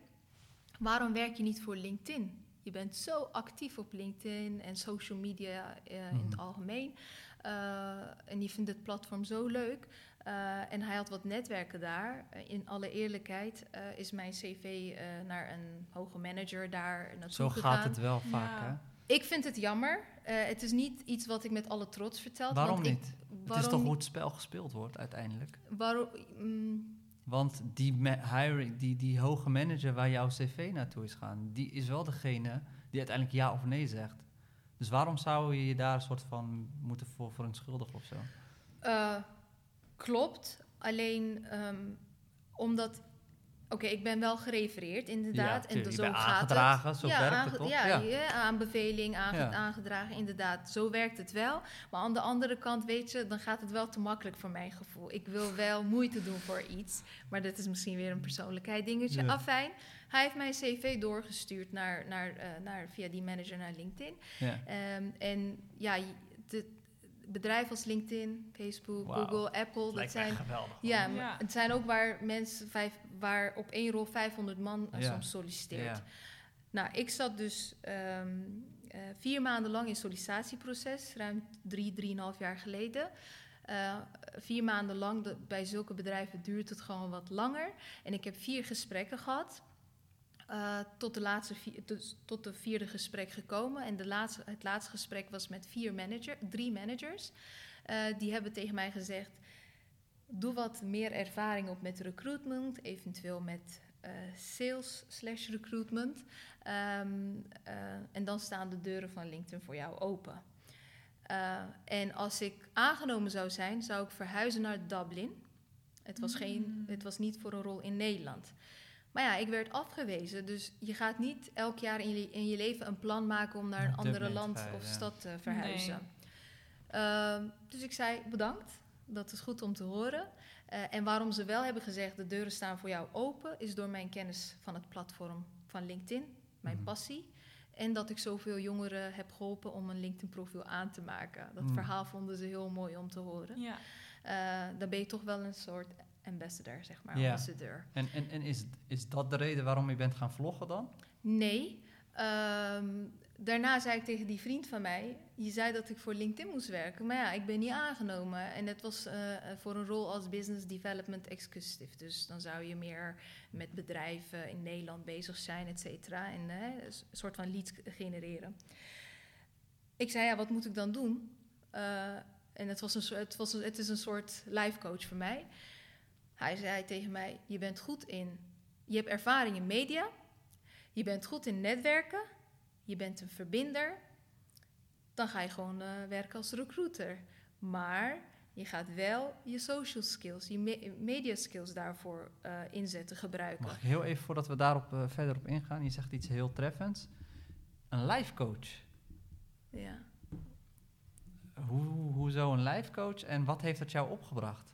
Waarom werk je niet voor LinkedIn? Je bent zo actief op LinkedIn en social media eh, in het Mhm. algemeen. Eh, en die vindt het platform zo leuk. Eh, en hij had wat netwerken daar. Eh, in alle eerlijkheid eh, is mijn cv eh, naar een hoge manager daar naartoe Zo gegaan. gaat het wel vaak, Ja. hè? Ik vind het jammer. Eh, het is niet iets wat ik met alle trots vertel. Waarom want ik- niet? het waarom is toch hoe het spel gespeeld wordt uiteindelijk? Waarom, mm, Want die, hiring, die, die hoge manager waar jouw cv naartoe is gaan, die is wel degene die uiteindelijk ja of nee zegt. Dus waarom zou je je daar een soort van moeten voor verontschuldigen of zo? Eh, klopt. Alleen ehm, omdat. Oké, ik ben wel gerefereerd, inderdaad. en dus zo gaat aangedragen, het. zo ja, werkt het toch? Ja, Ja. ja, aanbeveling, aange- aangedragen, inderdaad. Zo werkt het wel. Maar aan de andere kant, weet je, dan gaat het wel te makkelijk voor mijn gevoel. Ik wil wel moeite doen voor iets. Maar dat is misschien weer een persoonlijkheid dingetje. Afijn, hij heeft mijn cv doorgestuurd naar, naar, eh, naar, via die manager naar LinkedIn. Ehm, en ja, de bedrijven als LinkedIn, Facebook. Google, Apple, dat Lijkt zijn, echt geweldig. ja, man. Ja. maar het zijn ook waar mensen vijf, waar op één rol 500 man eh, Ja. soms solliciteert. Ja. Nou, ik zat dus ehm, eh, vier maanden lang in sollicitatieproces, ruim drie, drieënhalf jaar geleden. Eh, vier maanden lang, de- bij zulke bedrijven duurt het gewoon wat langer. En ik heb vier gesprekken gehad. Eh, tot, de laatste vier, tot de vierde gesprek gekomen. En de laatste, het laatste gesprek was met vier manager, drie managers. Eh, die hebben tegen mij gezegd: Doe wat meer ervaring op met recruitment, eventueel met eh, sales slash recruitment. Ehm, eh, en dan staan de deuren van LinkedIn voor jou open. En als ik aangenomen zou zijn, zou ik verhuizen naar Dublin. Het was, geen, Mm. het was niet voor een rol in Nederland. Maar ja, ik werd afgewezen. Dus je gaat niet elk jaar in je, in je leven een plan maken om naar een te land of ja. stad te verhuizen. Ehm, dus ik zei bedankt. Dat is goed om te horen. Eh, en waarom ze wel hebben gezegd de deuren staan voor jou open, is door mijn kennis van het platform van LinkedIn, mijn Mhm. passie. En dat ik zoveel jongeren heb geholpen om een LinkedIn-profiel aan te maken. Dat Mm. verhaal vonden ze heel mooi om te horen. Ja. Eh, dan ben je toch wel een soort ambassador, zeg maar. Ja. Ambassadeur. En, en, en is, is dat de reden waarom je bent gaan vloggen dan? Nee. Ehm, daarna zei ik tegen die vriend van mij, je zei dat ik voor LinkedIn moest werken, maar ja, ik ben niet aangenomen. En het was eh, voor een rol als Business Development Executive. Dus dan zou je meer met bedrijven in Nederland bezig zijn, et cetera. En eh, een soort van leads genereren. Ik zei, ja, wat moet ik dan doen? Eh, en het, was een, het, was een, het is een soort life coach voor mij. Hij zei tegen mij, je bent goed in, je hebt ervaring in media, je bent goed in netwerken, je bent een verbinder, dan ga je gewoon eh, werken als recruiter. Maar je gaat wel je social skills, je me- media skills daarvoor eh, inzetten, gebruiken. Mag ik heel even voordat we daarop eh, verder op ingaan? Je zegt iets heel treffends. een life coach. Ja. Hoe, hoezo een life coach en wat heeft dat jou opgebracht?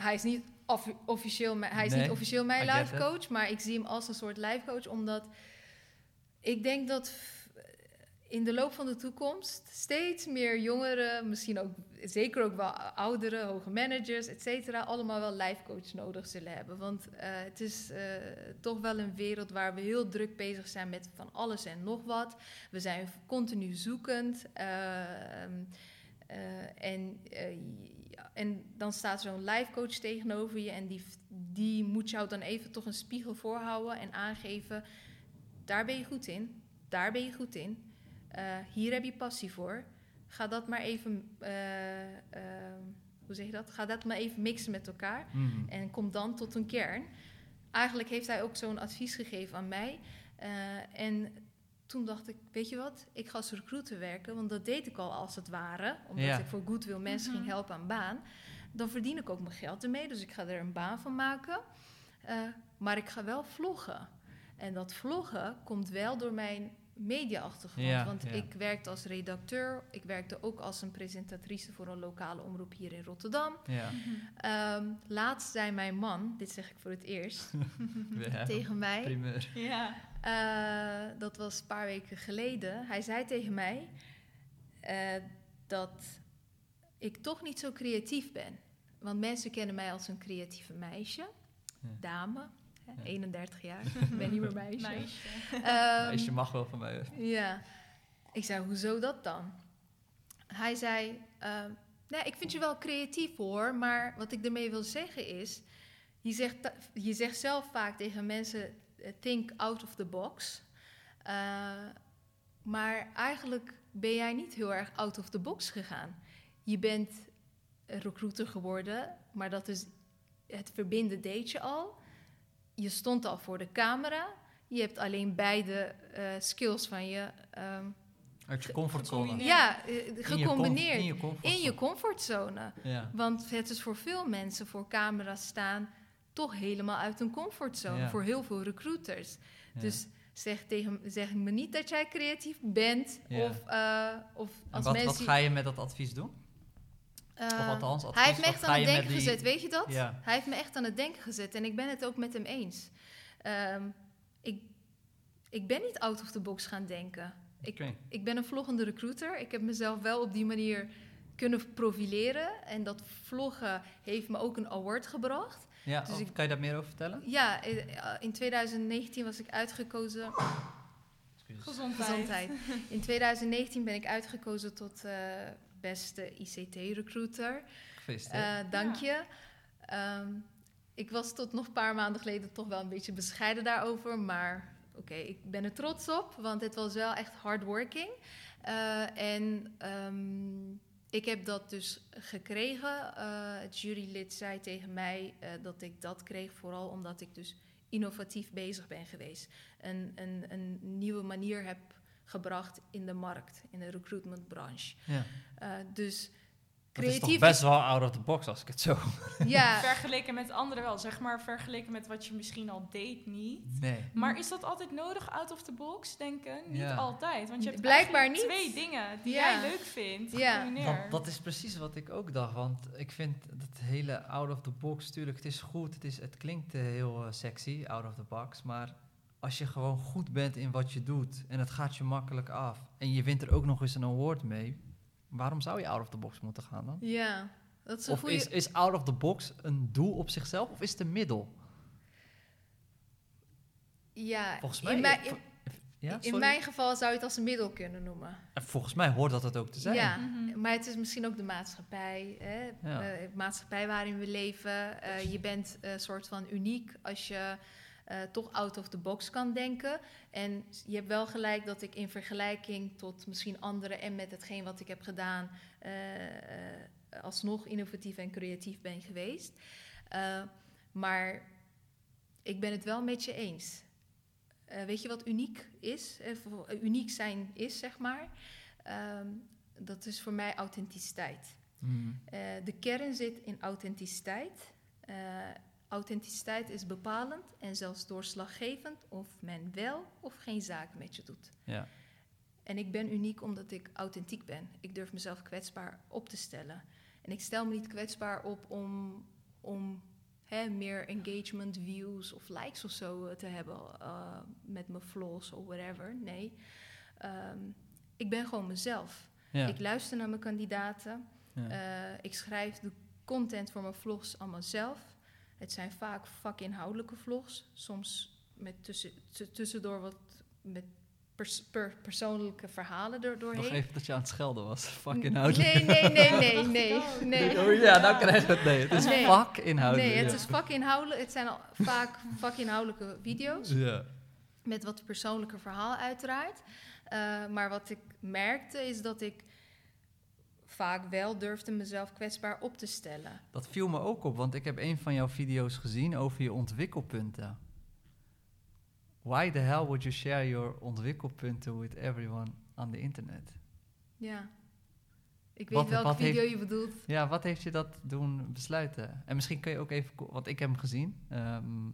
Hij is niet offi- officieel, hij is Nee, niet officieel mijn life coach, maar ik zie hem als een soort life coach, omdat ik denk dat in de loop van de toekomst steeds meer jongeren, misschien ook zeker ook wel oudere, hoge managers, et cetera, allemaal wel life coach nodig zullen hebben. Want eh, het is eh, toch wel een wereld waar we heel druk bezig zijn met van alles en nog wat. We zijn continu zoekend. ehm, eh, en, eh, ja, en dan staat zo'n life coach tegenover je en die, die moet jou dan even toch een spiegel voorhouden en aangeven: daar ben je goed in, daar ben je goed in, eh, hier heb je passie voor. Ga dat maar even, eh, eh, hoe zeg je dat? Ga dat maar even mixen met elkaar Hmm. en kom dan tot een kern. Eigenlijk heeft hij ook zo'n advies gegeven aan mij. En toen dacht ik, weet je wat, ik ga als recruiter werken, want dat deed ik al als het ware, omdat Ja. ik voor Goodwill mensen Mhm. ging helpen aan baan. Dan verdien ik ook mijn geld ermee, dus ik ga er een baan van maken. Eh, maar ik ga wel vloggen. En dat vloggen komt wel door mijn media-achtergrond. Ja, want ja. ik werkte als redacteur, ik werkte ook als een presentatrice voor een lokale omroep hier in Rotterdam. Ja. Ehm, laatst zei mijn man, dit zeg ik voor het eerst, tegen mij. Primeur. Ja. Eh, dat was een paar weken geleden. Hij zei tegen mij eh, dat ik toch niet zo creatief ben. Want mensen kennen mij als een creatieve meisje, Ja. dame, hè, Ja. 31 jaar. ik ben niet meer meisje. Meisje. Ehm, Meisje mag wel van mij. ja. Ik zei, hoezo dat dan? Hij zei, ehm, nee, ik vind je wel creatief hoor, maar wat ik ermee wil zeggen is, je zegt, je zegt zelf vaak tegen mensen, think out of the box. Eh, maar eigenlijk ben jij niet heel erg out of the box gegaan. Je bent een recruiter geworden, maar dat is het verbinden deed je al. Je stond al voor de camera. Je hebt alleen beide eh, skills van je ehm, Uit je comfortzone. Ja, eh, gecombineerd In je comfortzone. in je comfortzone. Ja. Want het is voor veel mensen voor camera staan toch helemaal uit een comfortzone. Ja. Voor heel veel recruiters. Ja. Dus zeg, tegen, zeg me niet dat jij creatief bent. Ja. Of, eh, of als wat, mensen... wat ga je met dat advies doen? of althans, advies, hij heeft me echt aan het denken die- gezet, weet je dat? Hij heeft me echt aan het denken gezet en ik ben het ook met hem eens. Ehm, ik, ik ben niet out of the box gaan denken. Ik, ik ben een vloggende recruiter. Ik heb mezelf wel op die manier kunnen profileren. En dat vloggen heeft me ook een award gebracht. Ja, Dus of ik- kan je daar meer over vertellen? Ja, eh, in 2019 was ik uitgekozen. Gezondheid. Gezondheid. In 2019 ben ik uitgekozen tot eh, beste ICT-recruiter. Gefeliciteerd. Eh, dank je. Ehm, ik was tot nog een paar maanden geleden toch wel een beetje bescheiden daarover. Maar oké, ik ben er trots op, want het was wel echt hardworking. Eh en ehm, ik heb dat dus gekregen. Eh, het jurylid zei tegen mij eh, dat ik dat kreeg, vooral omdat ik dus innovatief bezig ben geweest. Een, een, een nieuwe manier heb gebracht in de markt, in de recruitmentbranche. ja. Eh, dus Dat is toch creatief best wel out of the box als ik het zo... ja, Vergeleken met anderen wel, zeg maar vergeleken met wat je misschien al deed niet. Nee. Maar is dat altijd nodig, out of the box denken? Niet Ja. altijd, want je hebt Blijkbaar niet. twee dingen die Ja. jij leuk vindt, Ja. Dat, dat is precies wat ik ook dacht. Want ik vind dat hele out of the box, tuurlijk, het is goed. Het, is, het klinkt heel eh, sexy, out of the box. Maar als je gewoon goed bent in wat je doet en het gaat je makkelijk af. En je wint er ook nog eens een award mee. Waarom zou je out of the box moeten gaan dan? Ja, dat is een Of goede... is, is out of the box een doel op zichzelf of is het een middel? ja, Volgens mij, in, mijn, eh, in, Ja, in sorry? mijn geval zou je het als een middel kunnen noemen. En Volgens mij hoort dat het ook te zijn. Ja, Mhm. maar het is misschien ook de maatschappij. Hè? Ja. Eh, de maatschappij waarin we leven. Eh, je bent een soort van uniek als je eh, toch out of the box kan denken. En je hebt wel gelijk dat ik in vergelijking tot misschien anderen en met hetgeen wat ik heb gedaan, eh, eh, alsnog innovatief en creatief ben geweest. Maar ik ben het wel met je eens. Weet je wat uniek is? Uniek zijn is, zeg maar. Ehm, dat is voor mij authenticiteit. Eh, de kern zit in authenticiteit. Eh, Authenticiteit is bepalend en zelfs doorslaggevend of men wel of geen zaak met je doet. Ja. En ik ben uniek omdat ik authentiek ben. Ik durf mezelf kwetsbaar op te stellen. En ik stel me niet kwetsbaar op om, om hè, meer engagement, views of likes of zo eh, te hebben uh, met mijn vlogs of whatever. Nee, um, ik ben gewoon mezelf. Ja. Ik luister naar mijn kandidaten. Ja. Uh, ik schrijf de content voor mijn vlogs allemaal zelf. Het zijn vaak vakinhoudelijke vlogs. Soms met tussen, tussendoor wat met pers per persoonlijke verhalen er doorheen. Nog even dat je aan het schelden was. Vakinhoudelijk. Nee, nee, nee, nee, nee. nee. Oh ja, nou krijg je het. Nee, het is Nee. vakinhoudelijk. Nee, het is vakinhoudelijk. Het zijn al vaak vakinhoudelijke video's. Ja. Met wat persoonlijke verhaal uiteraard. Uh, maar wat ik merkte is dat ik vaak wel durfde mezelf kwetsbaar op te stellen. Dat viel me ook op, want ik heb een van jouw video's gezien over je ontwikkelpunten. Why the hell would you share your ontwikkelpunten with everyone on the internet? Ja. Ik weet Wat- welke wat video heeft- je bedoelt. Ja, wat heeft je dat doen besluiten? En misschien kun je ook even, want ik heb hem gezien. Ehm,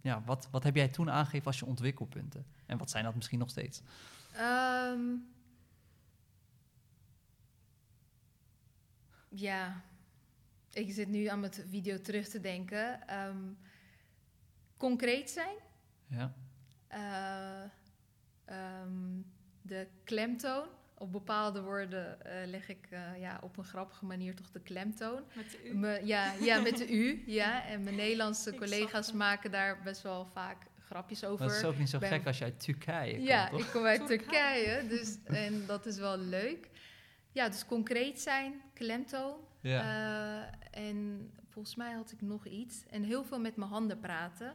ja, wat, wat heb jij toen aangegeven als je ontwikkelpunten? En wat zijn dat misschien nog steeds? Ehm, ja, ik zit nu aan mijn video terug te denken. Ehm, concreet zijn. Ja, Eh, ehm, de klemtoon. Op bepaalde woorden eh, leg ik eh, ja, op een grappige manier toch de klemtoon. Met de u. Me- ja, ja, met de U. Ja. En mijn Nederlandse Ik collega's het. maken daar best wel vaak grapjes over. het is ook niet zo ben- gek als je uit Turkije komt, Ja, ik kom uit Turkije. Turkije, dus, en dat is wel leuk. Ja, dus concreet zijn, klemtoon. Ja. Eh, en volgens mij had ik nog iets. En heel veel met mijn handen praten.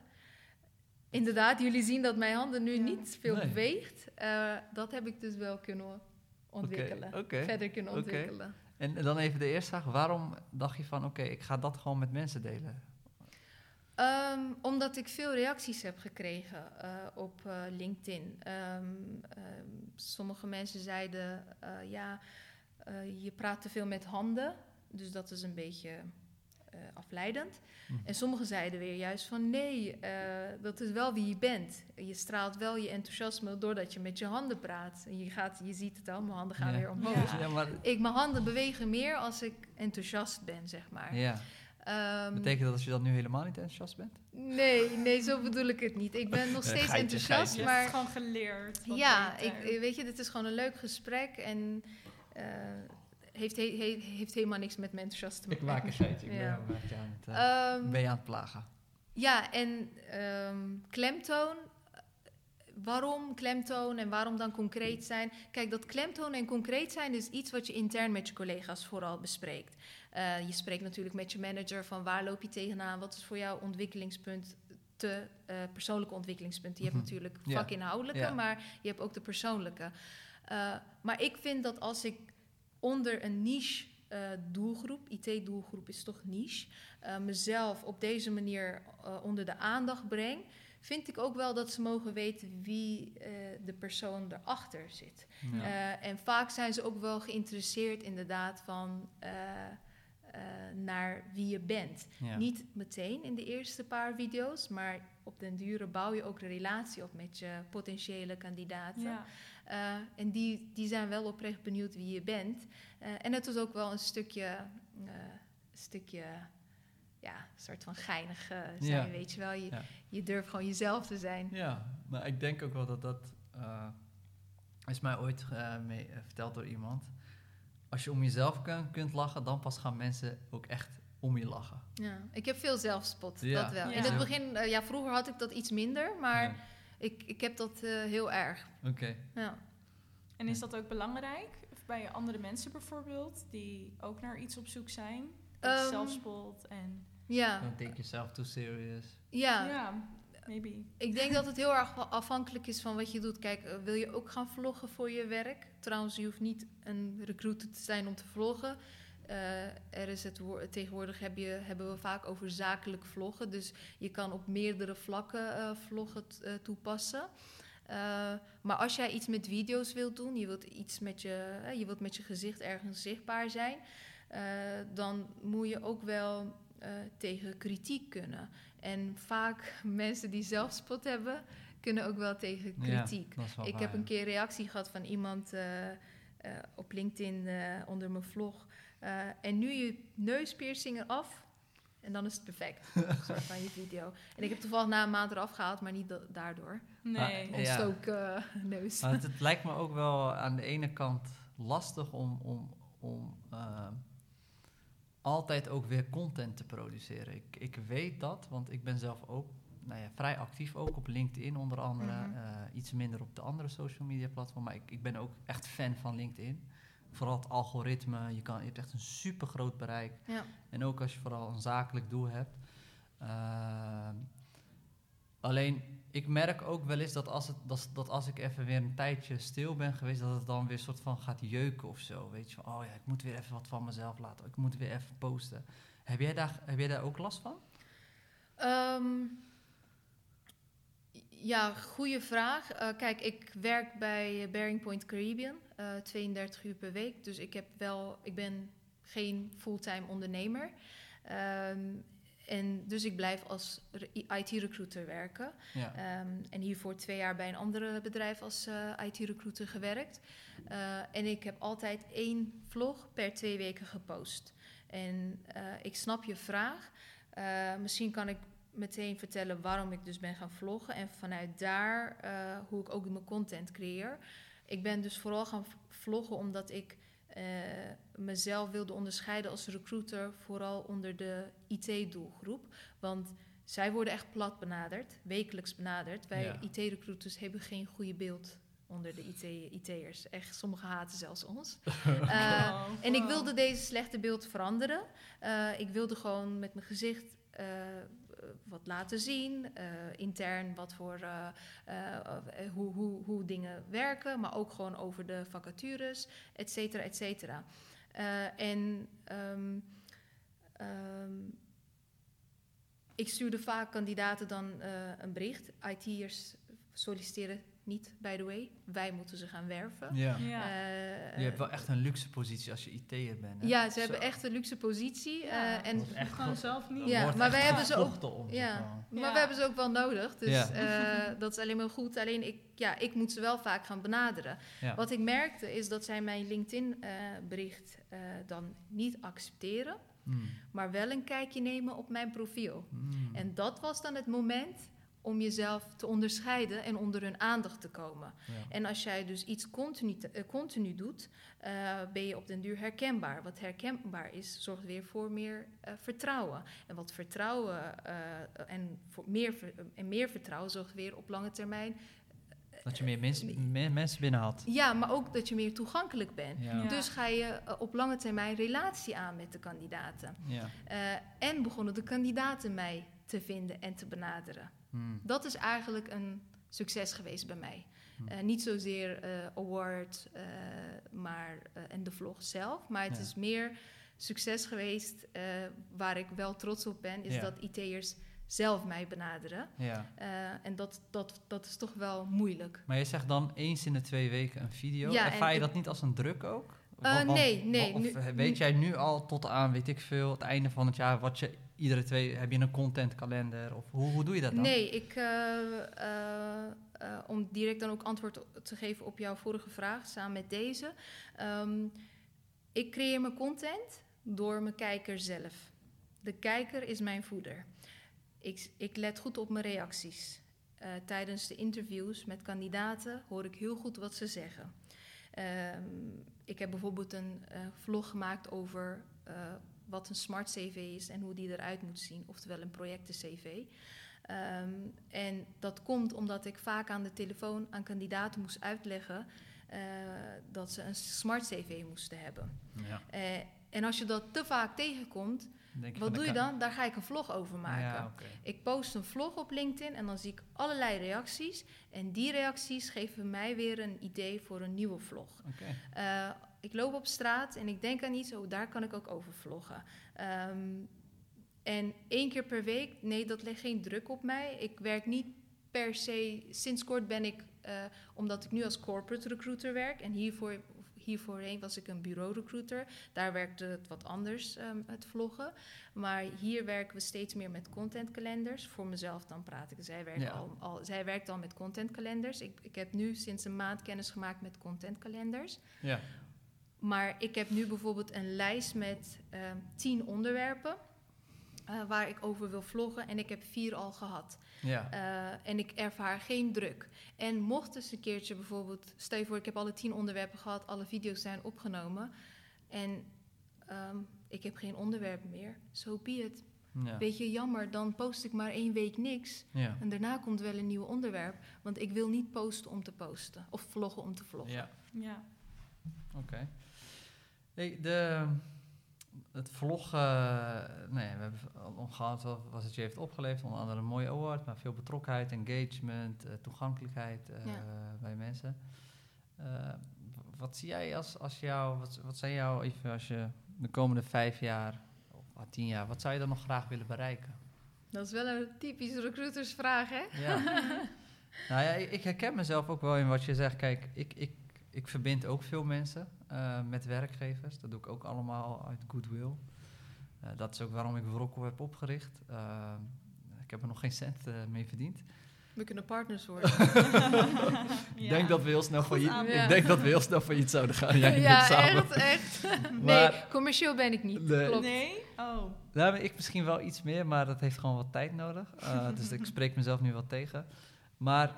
Inderdaad, jullie zien dat mijn handen nu Ja. niet veel Nee. beweegt. Eh, dat heb ik dus wel kunnen ontwikkelen. Verder kunnen ontwikkelen. En dan even de eerste vraag. Waarom dacht je van, oké, ik ga dat gewoon met mensen delen? Ehm, omdat ik veel reacties heb gekregen eh, op eh, LinkedIn. Ehm, ehm, sommige mensen zeiden, eh, ja, eh, je praat te veel met handen. Dus dat is een beetje eh, afleidend. Hm. En sommigen zeiden weer juist van, nee, eh, dat is wel wie je bent. Je straalt wel je enthousiasme doordat je met je handen praat. En je, gaat, je ziet het al, mijn handen gaan Ja. weer omhoog. Ja. Ja, maar... Ik, mijn handen bewegen meer als ik enthousiast ben, zeg maar. Ja. Ehm, Betekent dat dat je dan nu helemaal niet enthousiast bent? Nee, nee, zo bedoel ik het niet. Ik ben nog steeds geitje, enthousiast, Je geitje. hebt het maar gewoon geleerd. ja, ik, weet je, dit is gewoon een leuk gesprek en heeft, he- he- heeft helemaal niks met mijn enthousiast te maken. geitje. Ik ben- Ja. ben je aan het, eh, Ehm, ben je aan het plagen? ja, en ehm, klemtoon. Waarom klemtoon en waarom dan concreet zijn? Kijk, dat klemtoon en concreet zijn is iets wat je intern met je collega's vooral bespreekt. Eh, je spreekt natuurlijk met je manager van waar loop je tegenaan, wat is voor jou ontwikkelingspunt, te eh, persoonlijke ontwikkelingspunten. Je hebt Mhm. natuurlijk Ja. vakinhoudelijke, Ja. maar je hebt ook de persoonlijke. Eh, maar ik vind dat als ik onder een niche eh, doelgroep, IT-doelgroep is toch niche, eh, mezelf op deze manier eh, onder de aandacht breng, vind ik ook wel dat ze mogen weten wie eh, de persoon erachter zit. Ja. Eh, en vaak zijn ze ook wel geïnteresseerd inderdaad van eh, eh, naar wie je bent. Ja. Niet meteen in de eerste paar video's, maar op den dure bouw je ook een relatie op met je potentiële kandidaten. Ja. Eh, en die, die zijn wel oprecht benieuwd wie je bent. Eh, en het is ook wel een stukje, eh, een stukje ja, een soort van geinig zijn, Ja. weet je wel. Je, Ja. je durft gewoon jezelf te zijn. Ja, maar ik denk ook wel dat dat... eh, is mij ooit mee, verteld door iemand. Als je om jezelf kun- kunt lachen, dan pas gaan mensen ook echt om je lachen. Ja. Ik heb veel zelfspot, Ja. dat wel. Ja. In het begin, ja, vroeger had ik dat iets minder, maar Ja. Ik, ik heb dat eh, heel erg. Oké. Ja. En is dat ook belangrijk Of bij andere mensen bijvoorbeeld, die ook naar iets op zoek zijn? Dat Ehm, zelfspot en... Ja, Don't take yourself too serious. ja. Ja, maybe. Ik denk dat het heel erg afhankelijk is van wat je doet. Kijk, eh, wil je ook gaan vloggen voor je werk? Trouwens, je hoeft niet een recruiter te zijn om te vloggen. Eh, er is het woord, tegenwoordig heb je, hebben we vaak over zakelijk vloggen. Dus je kan op meerdere vlakken eh, vloggen eh, toepassen. Maar als jij iets met video's wilt doen, je wilt iets met je, je wilt met je gezicht ergens zichtbaar zijn, dan moet je ook wel tegen kritiek kunnen. En vaak mensen die zelfspot hebben, kunnen ook wel tegen kritiek. wel Ik waar, heb ja. een keer reactie gehad van iemand op LinkedIn onder mijn vlog. Eh, en nu je neuspiercing eraf. En dan is het perfect. soort van je video. En ik heb toevallig na een maand eraf gehaald, maar niet da- daardoor. Nee. Ja. Ontstoken eh, neus. Maar het, het lijkt me ook wel aan de ene kant lastig om, om, om eh, altijd ook weer content te produceren. Ik, ik weet dat, want ik ben zelf ook nou ja, vrij actief, ook op LinkedIn onder andere. Mhm. eh, iets minder op de andere social media platformen, maar ik, ik ben ook echt fan van LinkedIn. Vooral het algoritme, je, kan, je hebt echt een super groot bereik. Ja. En ook als je vooral een zakelijk doel hebt. Ehm, alleen, ik merk ook wel eens dat als, het, dat, dat als ik even weer een tijdje stil ben geweest, dat het dan weer soort van gaat jeuken of zo. Weet je, van, oh ja, ik moet weer even wat van mezelf laten. Ik moet weer even posten. Heb jij daar, heb jij daar ook last van? Ehm, ja, goede vraag. Eh, kijk, ik werk bij Bearing Point Caribbean, eh 32 uur per week. Dus ik, heb wel, ik ben geen fulltime ondernemer. Ehm, en dus ik blijf als IT-recruiter werken. Ja. Ehm, en hiervoor twee jaar bij een andere bedrijf als eh, IT-recruiter gewerkt. Eh, en ik heb altijd één vlog per twee weken gepost. En eh, ik snap je vraag. Eh, misschien kan ik meteen vertellen waarom ik dus ben gaan vloggen. En vanuit daar eh, hoe ik ook mijn content creëer. Ik ben dus vooral gaan vloggen omdat ik eh, mezelf wilde onderscheiden als recruiter. Vooral onder de IT-doelgroep. Want zij worden echt plat benaderd, wekelijks benaderd. Wij Ja. IT-recruiters hebben geen goede beeld onder de IT IT'ers. Echt, sommigen haten zelfs ons. Eh, Oh, en ik wilde deze slechte beeld veranderen. Eh, ik wilde gewoon met mijn gezicht wat laten zien. eh, intern wat voor, eh, eh, eh, hoe, hoe, hoe dingen werken. Maar ook gewoon over de vacatures, et cetera, et cetera. Eh, en ehm, ehm, ik stuurde vaak kandidaten dan eh, een bericht. IT'ers solliciteren niet, by the way. Wij moeten ze gaan werven. Ja. Ja. Eh, Je hebt wel echt een luxe positie als je IT'er bent. Hè? ja, ze Zo. hebben echt een luxe positie. Ja. eh, en, echt Gewoon ge- zelf niet. Ja, wordt maar wij hebben ze ook- om, ja. maar. we hebben ze ook wel nodig. Dus Ja. eh, dat is alleen maar goed. Alleen ik, ja, ik moet ze wel vaak gaan benaderen. Ja. Wat ik merkte is dat zij mijn LinkedIn-bericht eh, dan niet accepteren. Hmm. Maar wel een kijkje nemen op mijn profiel. Hmm. En dat was dan het moment om jezelf te onderscheiden en onder hun aandacht te komen. Ja. En als jij dus iets continu, te- eh, continu doet, eh, ben je op den duur herkenbaar. Wat herkenbaar is, zorgt weer voor meer eh, vertrouwen. En wat vertrouwen eh, en, voor meer, en meer vertrouwen zorgt weer op lange termijn. Dat je meer, mensen meer mensen binnenhaalt. Ja, maar ook dat je meer toegankelijk bent. Ja. Ja. Dus ga je op lange termijn relatie aan met de kandidaten. Ja. Eh, en begonnen de kandidaten mij te vinden en te benaderen. Hmm. Dat is eigenlijk een succes geweest bij mij. Hm. Eh, niet zozeer eh award eh, maar, en de vlog zelf, maar het Ja. is meer succes geweest waar ik wel trots op ben, is Ja. dat IT'ers zelf mij benaderen. Ja. En dat, dat, dat is toch wel moeilijk. Maar je zegt dan eens in de twee weken een video. Ja, Ervaar je dat niet als een druk ook? Want- nee, nee, Of nu- weet jij nu al tot aan, weet ik veel, het einde van het jaar, wat je iedere twee, heb je een contentkalender? Of hoe, hoe doe je dat dan? Nee, ik, eh, eh, eh, om direct dan ook antwoord te geven op jouw vorige vraag, samen met deze. Ehm, ik creëer mijn content door mijn kijker zelf. De kijker is mijn voeder. Ik, ik let goed op mijn reacties. Tijdens de interviews met kandidaten hoor ik heel goed wat ze zeggen. Ehm, ik heb bijvoorbeeld een vlog gemaakt over wat een smart CV is en hoe die eruit moet zien, oftewel een projecten-CV. Ehm, en dat komt omdat ik vaak aan de telefoon aan kandidaten moest uitleggen eh, dat ze een smart CV moesten hebben. Ja, Eh, en als je dat te vaak tegenkomt, wat doe je dan? Daar ga ik een vlog over maken. Ja. Ik post een vlog op LinkedIn en dan zie ik allerlei reacties. En die reacties geven mij weer een idee voor een nieuwe vlog. Eh, ik loop op straat en ik denk aan iets, oh, daar kan ik ook over vloggen. Ehm, en één keer per week, nee, dat legt geen druk op mij. Ik werk niet per se, sinds kort ben ik, eh, omdat ik nu als corporate recruiter werk en hiervoor, hiervoorheen was ik een bureau-recruiter. Daar werkte het wat anders, ehm, het vloggen. Maar hier werken we steeds meer met contentkalenders. Voor mezelf dan praat ik. Zij werkt, Ja. al, al, zij werkt al met contentkalenders. Ik, ik heb nu sinds een maand kennis gemaakt met contentkalenders. Ja. Maar ik heb nu bijvoorbeeld een lijst met ehm, tien onderwerpen eh, waar ik over wil vloggen. En ik heb vier al gehad. Ja. Eh, en ik ervaar geen druk. En mocht eens een keertje bijvoorbeeld, stel je voor, ik heb alle tien onderwerpen gehad, alle video's zijn opgenomen. En ehm, ik heb geen onderwerp meer. So be it. Ja. Weet je, jammer, dan post ik maar één week niks. Ja. En daarna komt wel een nieuw onderwerp. Want ik wil niet posten om te posten. Of vloggen om te vloggen. Ja. Ja. Oké. Hey, de, het vlog, eh, nee, we hebben al gehad wat wat het je heeft opgeleverd. Onder andere een mooie award, maar veel betrokkenheid, engagement, eh, toegankelijkheid eh, Ja. bij mensen. Wat zie jij als, als jou, wat, wat zijn jouw, even als je de komende vijf jaar, of tien jaar, wat zou je dan nog graag willen bereiken? Dat is wel een typische recruitersvraag, hè? Ja. nou ja, ik ik herken mezelf ook wel in wat je zegt. Kijk, ik, ik, ik verbind ook veel mensen eh, met werkgevers. Dat doe ik ook allemaal uit goodwill. Eh, dat is ook waarom ik Vrokkel heb opgericht. Eh, ik heb er nog geen cent eh, mee verdiend. We kunnen partners worden. Ik denk dat we heel snel failliet, aanbod. Ja. ik denk dat we heel snel failliet zouden gaan. Jij ja, samen. echt, echt. Nee, commercieel ben ik niet. Nee. Klopt. Nee? Oh. Nou, ik misschien wel iets meer, maar dat heeft gewoon wat tijd nodig. Eh, dus ik spreek mezelf nu wat tegen. Maar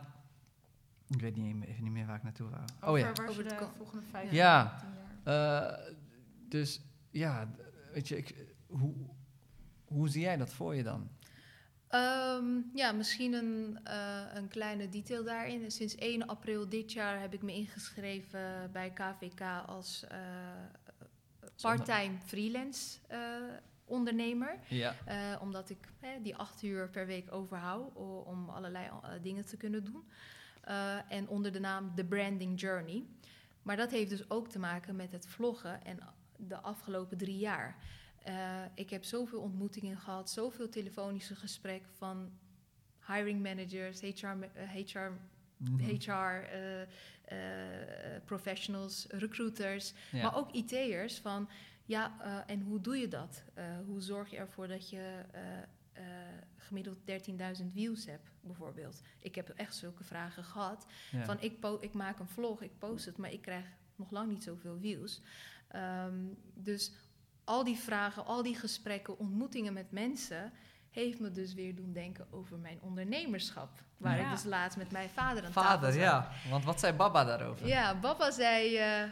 ik weet niet, even niet meer waar ik naartoe wou. Oh ja. Over Over de volgende vijf Ja. jaar, jaar. Eh, dus ja, weet je, ik, hoe, hoe zie jij dat voor je dan? Ehm, ja, misschien een, eh, een kleine detail daarin. Sinds 1 april dit jaar heb ik me ingeschreven bij KVK als eh, part-time freelance eh, ondernemer. Ja. Eh, omdat ik eh, die acht uur per week overhoud om allerlei dingen te kunnen doen. Eh, en onder de naam The Branding Journey. Maar dat heeft dus ook te maken met het vloggen en de afgelopen drie jaar. Eh, ik heb zoveel ontmoetingen gehad, zoveel telefonische gesprekken van hiring managers, HR, HR, Mhm. HR eh, eh, professionals, recruiters, Ja. maar ook IT'ers van ja, en hoe doe je dat? Hoe zorg je ervoor dat je eh, gemiddeld 13.000 views hebt, bijvoorbeeld? Ik heb echt zulke vragen gehad. Ja. Van ik, ik maak een vlog, ik post het, maar ik krijg nog lang niet zoveel views. Ehm, dus al die vragen, al die gesprekken, ontmoetingen met mensen, heeft me dus weer doen denken over mijn ondernemerschap. Waar Ja. ik dus laatst met mijn vader aan tafel Vader, ja. Want wat zei Baba daarover? Ja, papa zei, eh,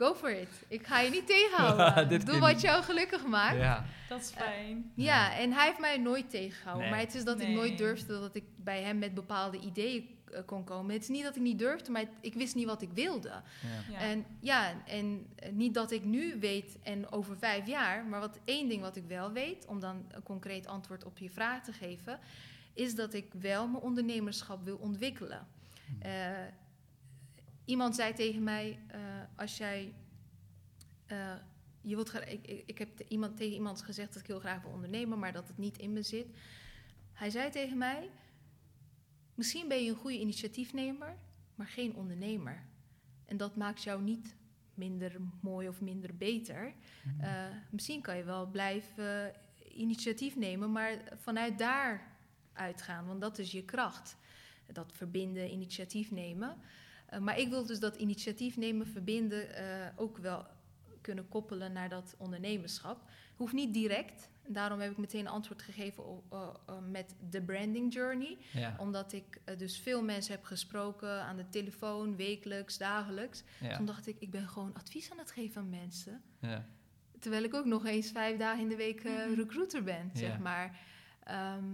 go for it. Ik ga je niet tegenhouden. Doe wat jou gelukkig maakt. Ja. Ja. Dat is fijn. en hij heeft mij nooit tegengehouden. Nee. Maar het is dat ik nooit durfde dat ik bij hem met bepaalde ideeën eh, kon komen. Het is niet dat ik niet durfde, maar het- ik wist niet wat ik wilde. Ja. Ja. En ja, en eh, niet dat ik nu weet en over vijf jaar, maar wat één ding wat ik wel weet, om dan een concreet antwoord op je vraag te geven, is dat ik wel mijn ondernemerschap wil ontwikkelen. Eh, iemand zei tegen mij, eh, als jij, eh, je wilt ik, ik, ik heb te- iemand, tegen iemand gezegd dat ik heel graag wil ondernemen, maar dat het niet in me zit. Hij zei tegen mij, misschien ben je een goede initiatiefnemer, maar geen ondernemer. En dat maakt jou niet minder mooi of minder beter. Mhm. Eh, misschien kan je wel blijven initiatief nemen, maar vanuit daar uitgaan, want dat is je kracht. Dat verbinden, initiatief nemen. Eh, maar ik wil dus dat initiatief nemen, verbinden eh, ook wel kunnen koppelen naar dat ondernemerschap. Hoeft niet direct. Daarom heb ik meteen een antwoord gegeven o- eh, met de branding journey Ja. omdat ik dus veel mensen heb gesproken aan de telefoon, wekelijks, dagelijks. Ja. Toen dacht ik, ik ben gewoon advies aan het geven aan mensen. Ja. Terwijl ik ook nog eens vijf dagen in de week eh, Mhm. recruiter ben, Ja. zeg maar. Ehm,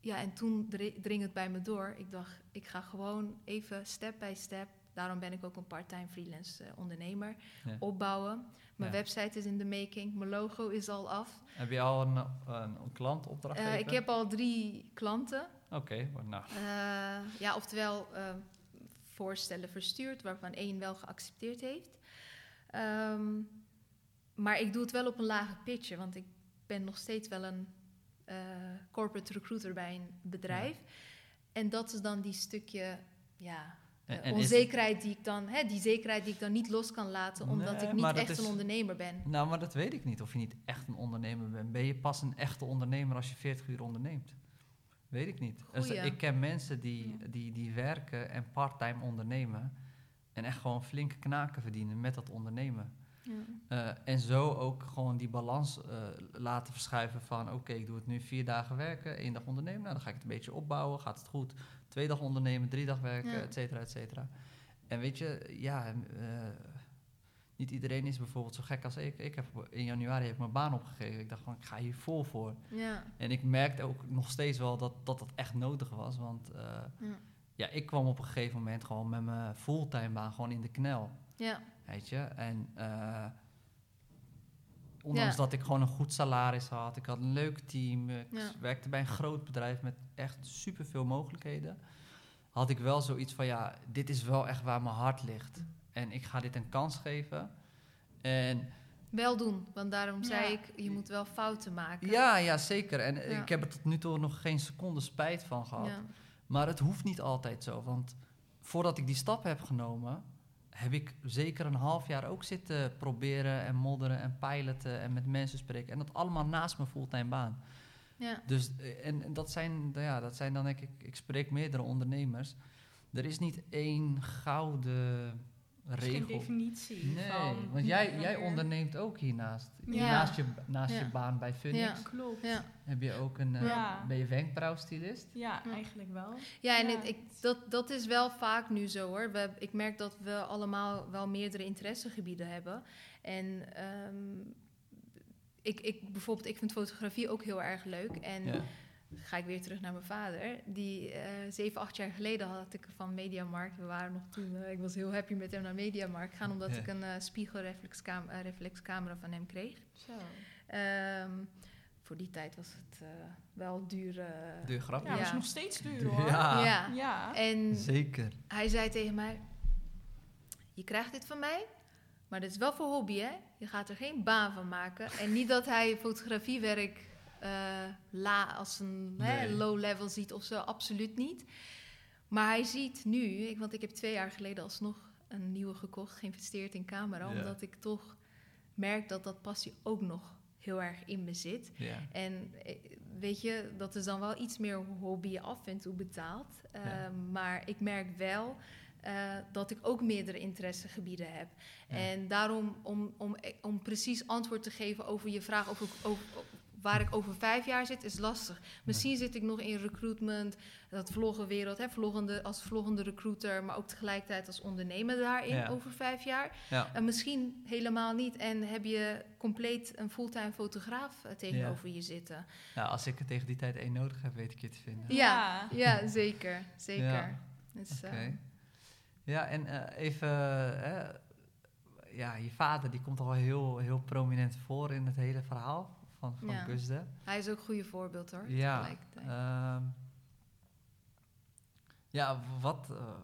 ja, en toen dri- dring het bij me door. Ik dacht, ik ga gewoon even step by step. Daarom ben ik ook een part-time freelance eh, ondernemer. Ja. Opbouwen. Mijn Ja. website is in de making. Mijn logo is al af. Heb je al een, een, een klant, opdrachtgever? Eh, ik heb al drie klanten. Oké, nou. Eh, ja, oftewel voorstellen verstuurd, waarvan één wel geaccepteerd heeft. Ehm, maar ik doe het wel op een lage pitje, want ik ben nog steeds wel een eh, corporate recruiter bij een bedrijf. En dat is dan die stukje, ja, En- eh, en onzekerheid die ik dan, hè, die zekerheid die ik dan niet los kan laten, omdat Nee, ik niet echt is- een ondernemer ben. Nou, maar dat weet ik niet of je niet echt een ondernemer bent. Ben je pas een echte ondernemer als je 40 uur onderneemt? Weet ik niet. Dus Goeie. ik ken mensen die, die, die werken en parttime ondernemen. En echt gewoon flinke knaken verdienen met dat ondernemen. Ja. Eh, en zo ook gewoon die balans eh, laten verschuiven van... oké, ik doe het nu vier dagen werken, één dag ondernemen. Nou, dan ga ik het een beetje opbouwen, gaat het goed. Twee dagen ondernemen, drie dagen werken, Ja. et cetera, et cetera. En weet je, ja... eh, niet iedereen is bijvoorbeeld zo gek als ik. Ik heb in januari heb ik mijn baan opgegeven. Ik dacht van, ik ga hier vol voor. Ja. En ik merkte ook nog steeds wel dat dat, dat echt nodig was. Want Ja. ja, ik kwam op een gegeven moment gewoon met mijn fulltime baan gewoon in de knel. Ja. Weet je? En eh, ondanks Ja. dat ik gewoon een goed salaris had, ik had een leuk team, ik Ja. werkte bij een groot bedrijf met echt superveel mogelijkheden, had ik wel zoiets van, ja, dit is wel echt waar mijn hart ligt. En ik ga dit een kans geven. En Wel doen, want daarom zei Ja. ik, je moet wel fouten maken. ja, ja, zeker. En Ja. ik heb er tot nu toe nog geen seconde spijt van gehad. Ja. Maar het hoeft niet altijd zo. Want voordat ik die stap heb genomen, heb ik zeker een half jaar ook zitten proberen en modderen en piloten en met mensen spreken. En dat allemaal naast mijn fulltime baan. Ja. Dus, eh, en, en dat, zijn, ja, dat zijn dan, denk ik, ik spreek meerdere ondernemers. Er is niet één gouden Is geen regel. definitie Nee, van... want jij, jij onderneemt ook hiernaast. Ja. Naast, je, naast Ja. je baan bij Phoenix Ja. Klopt. Ja. heb je ook een... eh, Ja. Ben je wenkbrauwstylist? Ja, Ja. eigenlijk wel. Ja, en Ja. het- ik, dat, dat is wel vaak nu zo hoor. We, ik merk dat we allemaal wel meerdere interessegebieden hebben. En ehm, ik, ik, bijvoorbeeld, ik vind fotografie ook heel erg leuk. En Ja. Ga ik weer terug naar mijn vader. Die eh, zeven, acht jaar geleden had ik van Mediamarkt. We waren nog toen, eh, ik was heel happy met hem naar Mediamarkt gaan, omdat Ja. ik een eh spiegelreflexcam- eh, reflexcamera van hem kreeg. Zo. Ehm, voor die tijd was het eh, wel duur. eh, Duur grap. Ja, is nog steeds duur hoor. Ja. ja. Ja. En Zeker. hij zei tegen mij: Je krijgt dit van mij, maar dit is wel voor hobby, hè? Je gaat er geen baan van maken. En niet dat hij fotografiewerk eh, la, als een hè, low level ziet of zo, absoluut niet. Maar hij ziet nu, ik, want ik heb twee jaar geleden alsnog een nieuwe gekocht, geïnvesteerd in camera, Ja. omdat ik toch merk dat dat passie ook nog heel erg in me zit. Ja. En eh, weet je, dat is dan wel iets meer hobby af en toe betaald. Ja. Ehm, Maar ik merk wel eh, dat ik ook meerdere interessegebieden heb. Ja. En daarom, om, om, om precies antwoord te geven over je vraag over, over, waar ik over vijf jaar zit, is lastig. Misschien zit ik nog in recruitment, dat vloggenwereld, hè, vloggende, als vloggende recruiter, maar ook tegelijkertijd als ondernemer daarin Ja. over vijf jaar. Ja. En misschien helemaal niet. En heb je compleet een fulltime fotograaf eh, tegenover je zitten. Nou, als ik er tegen die tijd één nodig heb, weet ik je te vinden. Ja, ja zeker. Zeker. Ja. Dus, Oké. eh, Ja, en eh, even... ja, je vader die komt al heel, heel prominent voor in het hele verhaal van, van Ja. Gusde. hij is ook een goede voorbeeld hoor. Ja. tegelijkertijd. Ehm, ja, wat... eh,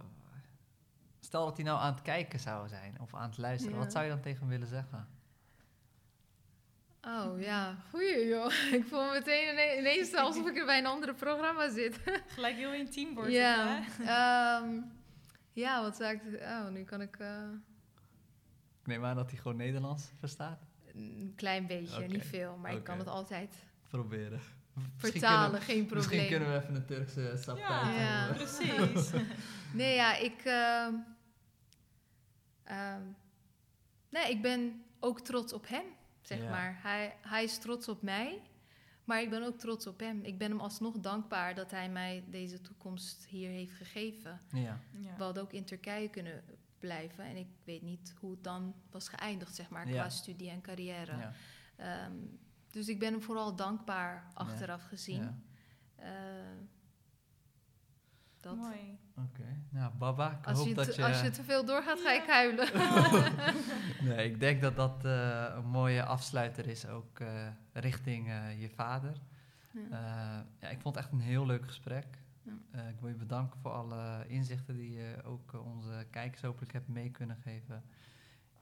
stel dat hij nou aan het kijken zou zijn of aan het luisteren. Ja. Wat zou je dan tegen hem willen zeggen? Oh ja, goeie joh. Ik voel me meteen ine- ineens alsof ik bij een andere programma zit. Gelijk heel intiem wordt ja. het, hè? Ehm, ja, wat zou ik... Oh, nu kan ik... eh, Ik neem aan dat hij gewoon Nederlands verstaat. Een klein beetje, niet veel. Maar ik kan het altijd Proberen. Vertalen, kunnen- geen probleem. Misschien kunnen we even een Turkse subtitle... Ja. eh, precies. Nee, ja, ik. ehm, ehm, nee, ik ben ook trots op hem, zeg Ja. maar. Hij, hij is trots op mij, maar ik ben ook trots op hem. Ik ben hem alsnog dankbaar dat hij mij deze toekomst hier heeft gegeven. Ja. Ja. We hadden ook in Turkije kunnen blijven en ik weet niet hoe het dan was geëindigd, zeg maar, Ja. qua studie en carrière. ja. Ehm, dus ik ben hem vooral dankbaar achteraf gezien. ja. Eh, dat. Mooi. Oké. Nou, Baba, ik Als hoop je, dat je... als je te veel doorgaat, ga ik huilen. Nee, ik denk dat dat eh, een mooie afsluiter is, ook eh, richting eh, je vader. Ja. Eh, ja, ik vond het echt een heel leuk gesprek. Ja. Eh, ik wil je bedanken voor alle inzichten die je ook eh, onze kijkers hopelijk hebt mee kunnen geven.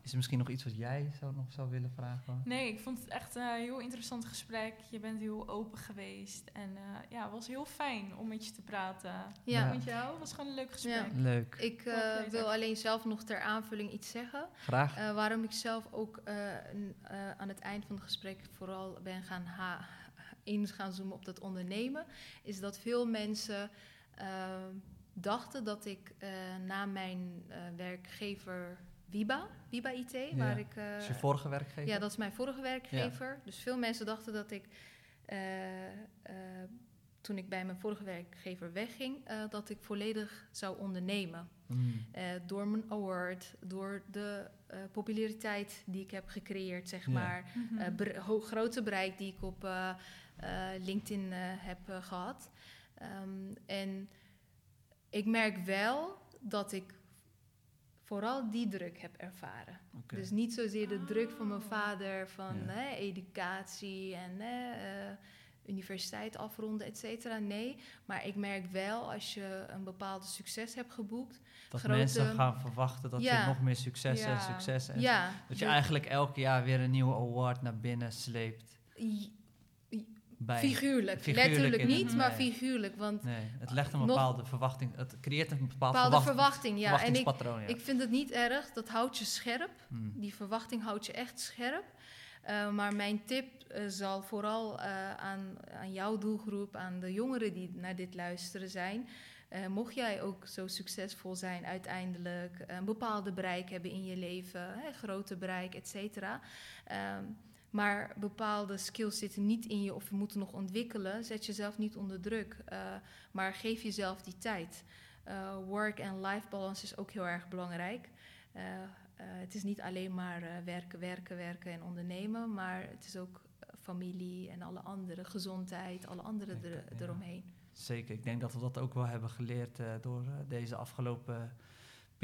Is er misschien nog iets wat jij zou, nog zou willen vragen? Nee, ik vond het echt een heel interessant gesprek. Je bent heel open geweest. En eh, ja, het was heel fijn om met je te praten. Ja. Ja, Vond jou? Het was gewoon een leuk gesprek. Leuk. ik eh, wil alleen zelf nog ter aanvulling iets zeggen. Graag. Eh, waarom ik zelf ook eh, eh, aan het eind van het gesprek vooral ben gaan ha- in gaan zoomen op dat ondernemen, is dat veel mensen eh, dachten dat ik eh, na mijn eh, werkgever Wiba, Wiba IT, Ja. waar ik. eh, is je vorige werkgever? ja, dat is mijn vorige werkgever. Dus veel mensen dachten dat ik, eh, eh, toen ik bij mijn vorige werkgever wegging, eh, dat ik volledig zou ondernemen. Mm. Eh, door mijn award, door de eh, populariteit die ik heb gecreëerd, zeg Ja. maar. Mhm. Eh, grote bereik die ik op eh, eh, LinkedIn eh, heb eh, gehad. Ehm, en ik merk wel dat ik vooral die druk heb ervaren. Dus niet zozeer de druk van mijn vader van Ja. hè, educatie en hè, eh, universiteit afronden, et cetera. Nee, maar ik merk wel als je een bepaalde succes hebt geboekt. dat grote- mensen gaan verwachten dat Ja. je nog meer succes en Ja. succes en dat je de- eigenlijk elk jaar weer een nieuwe award naar binnen sleept. Bij, figuurlijk. figuurlijk Letterlijk niet, maar nee. figuurlijk. Want Nee, het legt een bepaalde verwachting, het creëert een bepaald bepaalde verwacht- verwachting, ja. En ik, ja. ik vind het niet erg, dat houdt je scherp. Hmm. Die verwachting houdt je echt scherp. Eh, maar mijn tip eh, zal vooral eh, aan, aan jouw doelgroep, aan de jongeren die naar dit luisteren zijn. Mocht jij ook zo succesvol zijn uiteindelijk, een bepaalde bereik hebben in je leven, hè, grote bereik, et cetera. Ehm, maar bepaalde skills zitten niet in je of je moet nog ontwikkelen. Zet jezelf niet onder druk, eh, maar geef jezelf die tijd. Eh, work- en life balance is ook heel erg belangrijk. Eh, het is niet alleen maar werken, werken, werken en ondernemen, maar het is ook familie en alle andere, gezondheid, alle andere er- eromheen. Zeker, ik denk dat we dat ook wel hebben geleerd door deze afgelopen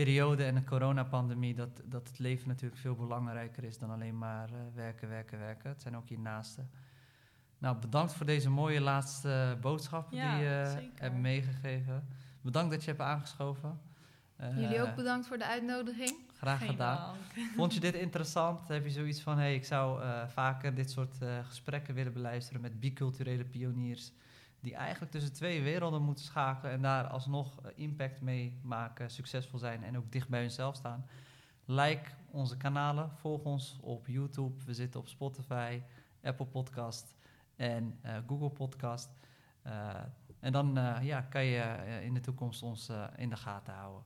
periode en de coronapandemie. Dat, dat het leven natuurlijk veel belangrijker is dan alleen maar eh, werken, werken, werken. Het zijn ook je naasten. Nou, bedankt voor deze mooie laatste boodschappen Ja, die je zeker. hebt meegegeven. Bedankt dat je hebt aangeschoven. Eh, Jullie ook bedankt voor de uitnodiging. Graag Geen gedaan. dank. Vond je dit interessant? Heb je zoiets van, hey, ik zou eh, vaker dit soort eh, gesprekken willen beluisteren met biculturele pioniers, die eigenlijk tussen twee werelden moeten schakelen en daar alsnog eh, impact mee maken, succesvol zijn en ook dicht bij hunzelf staan? Like onze kanalen, volg ons op YouTube, we zitten op Spotify, Apple Podcast en eh, Google Podcast. Eh, en dan ja, kan je in de toekomst ons in de gaten houden.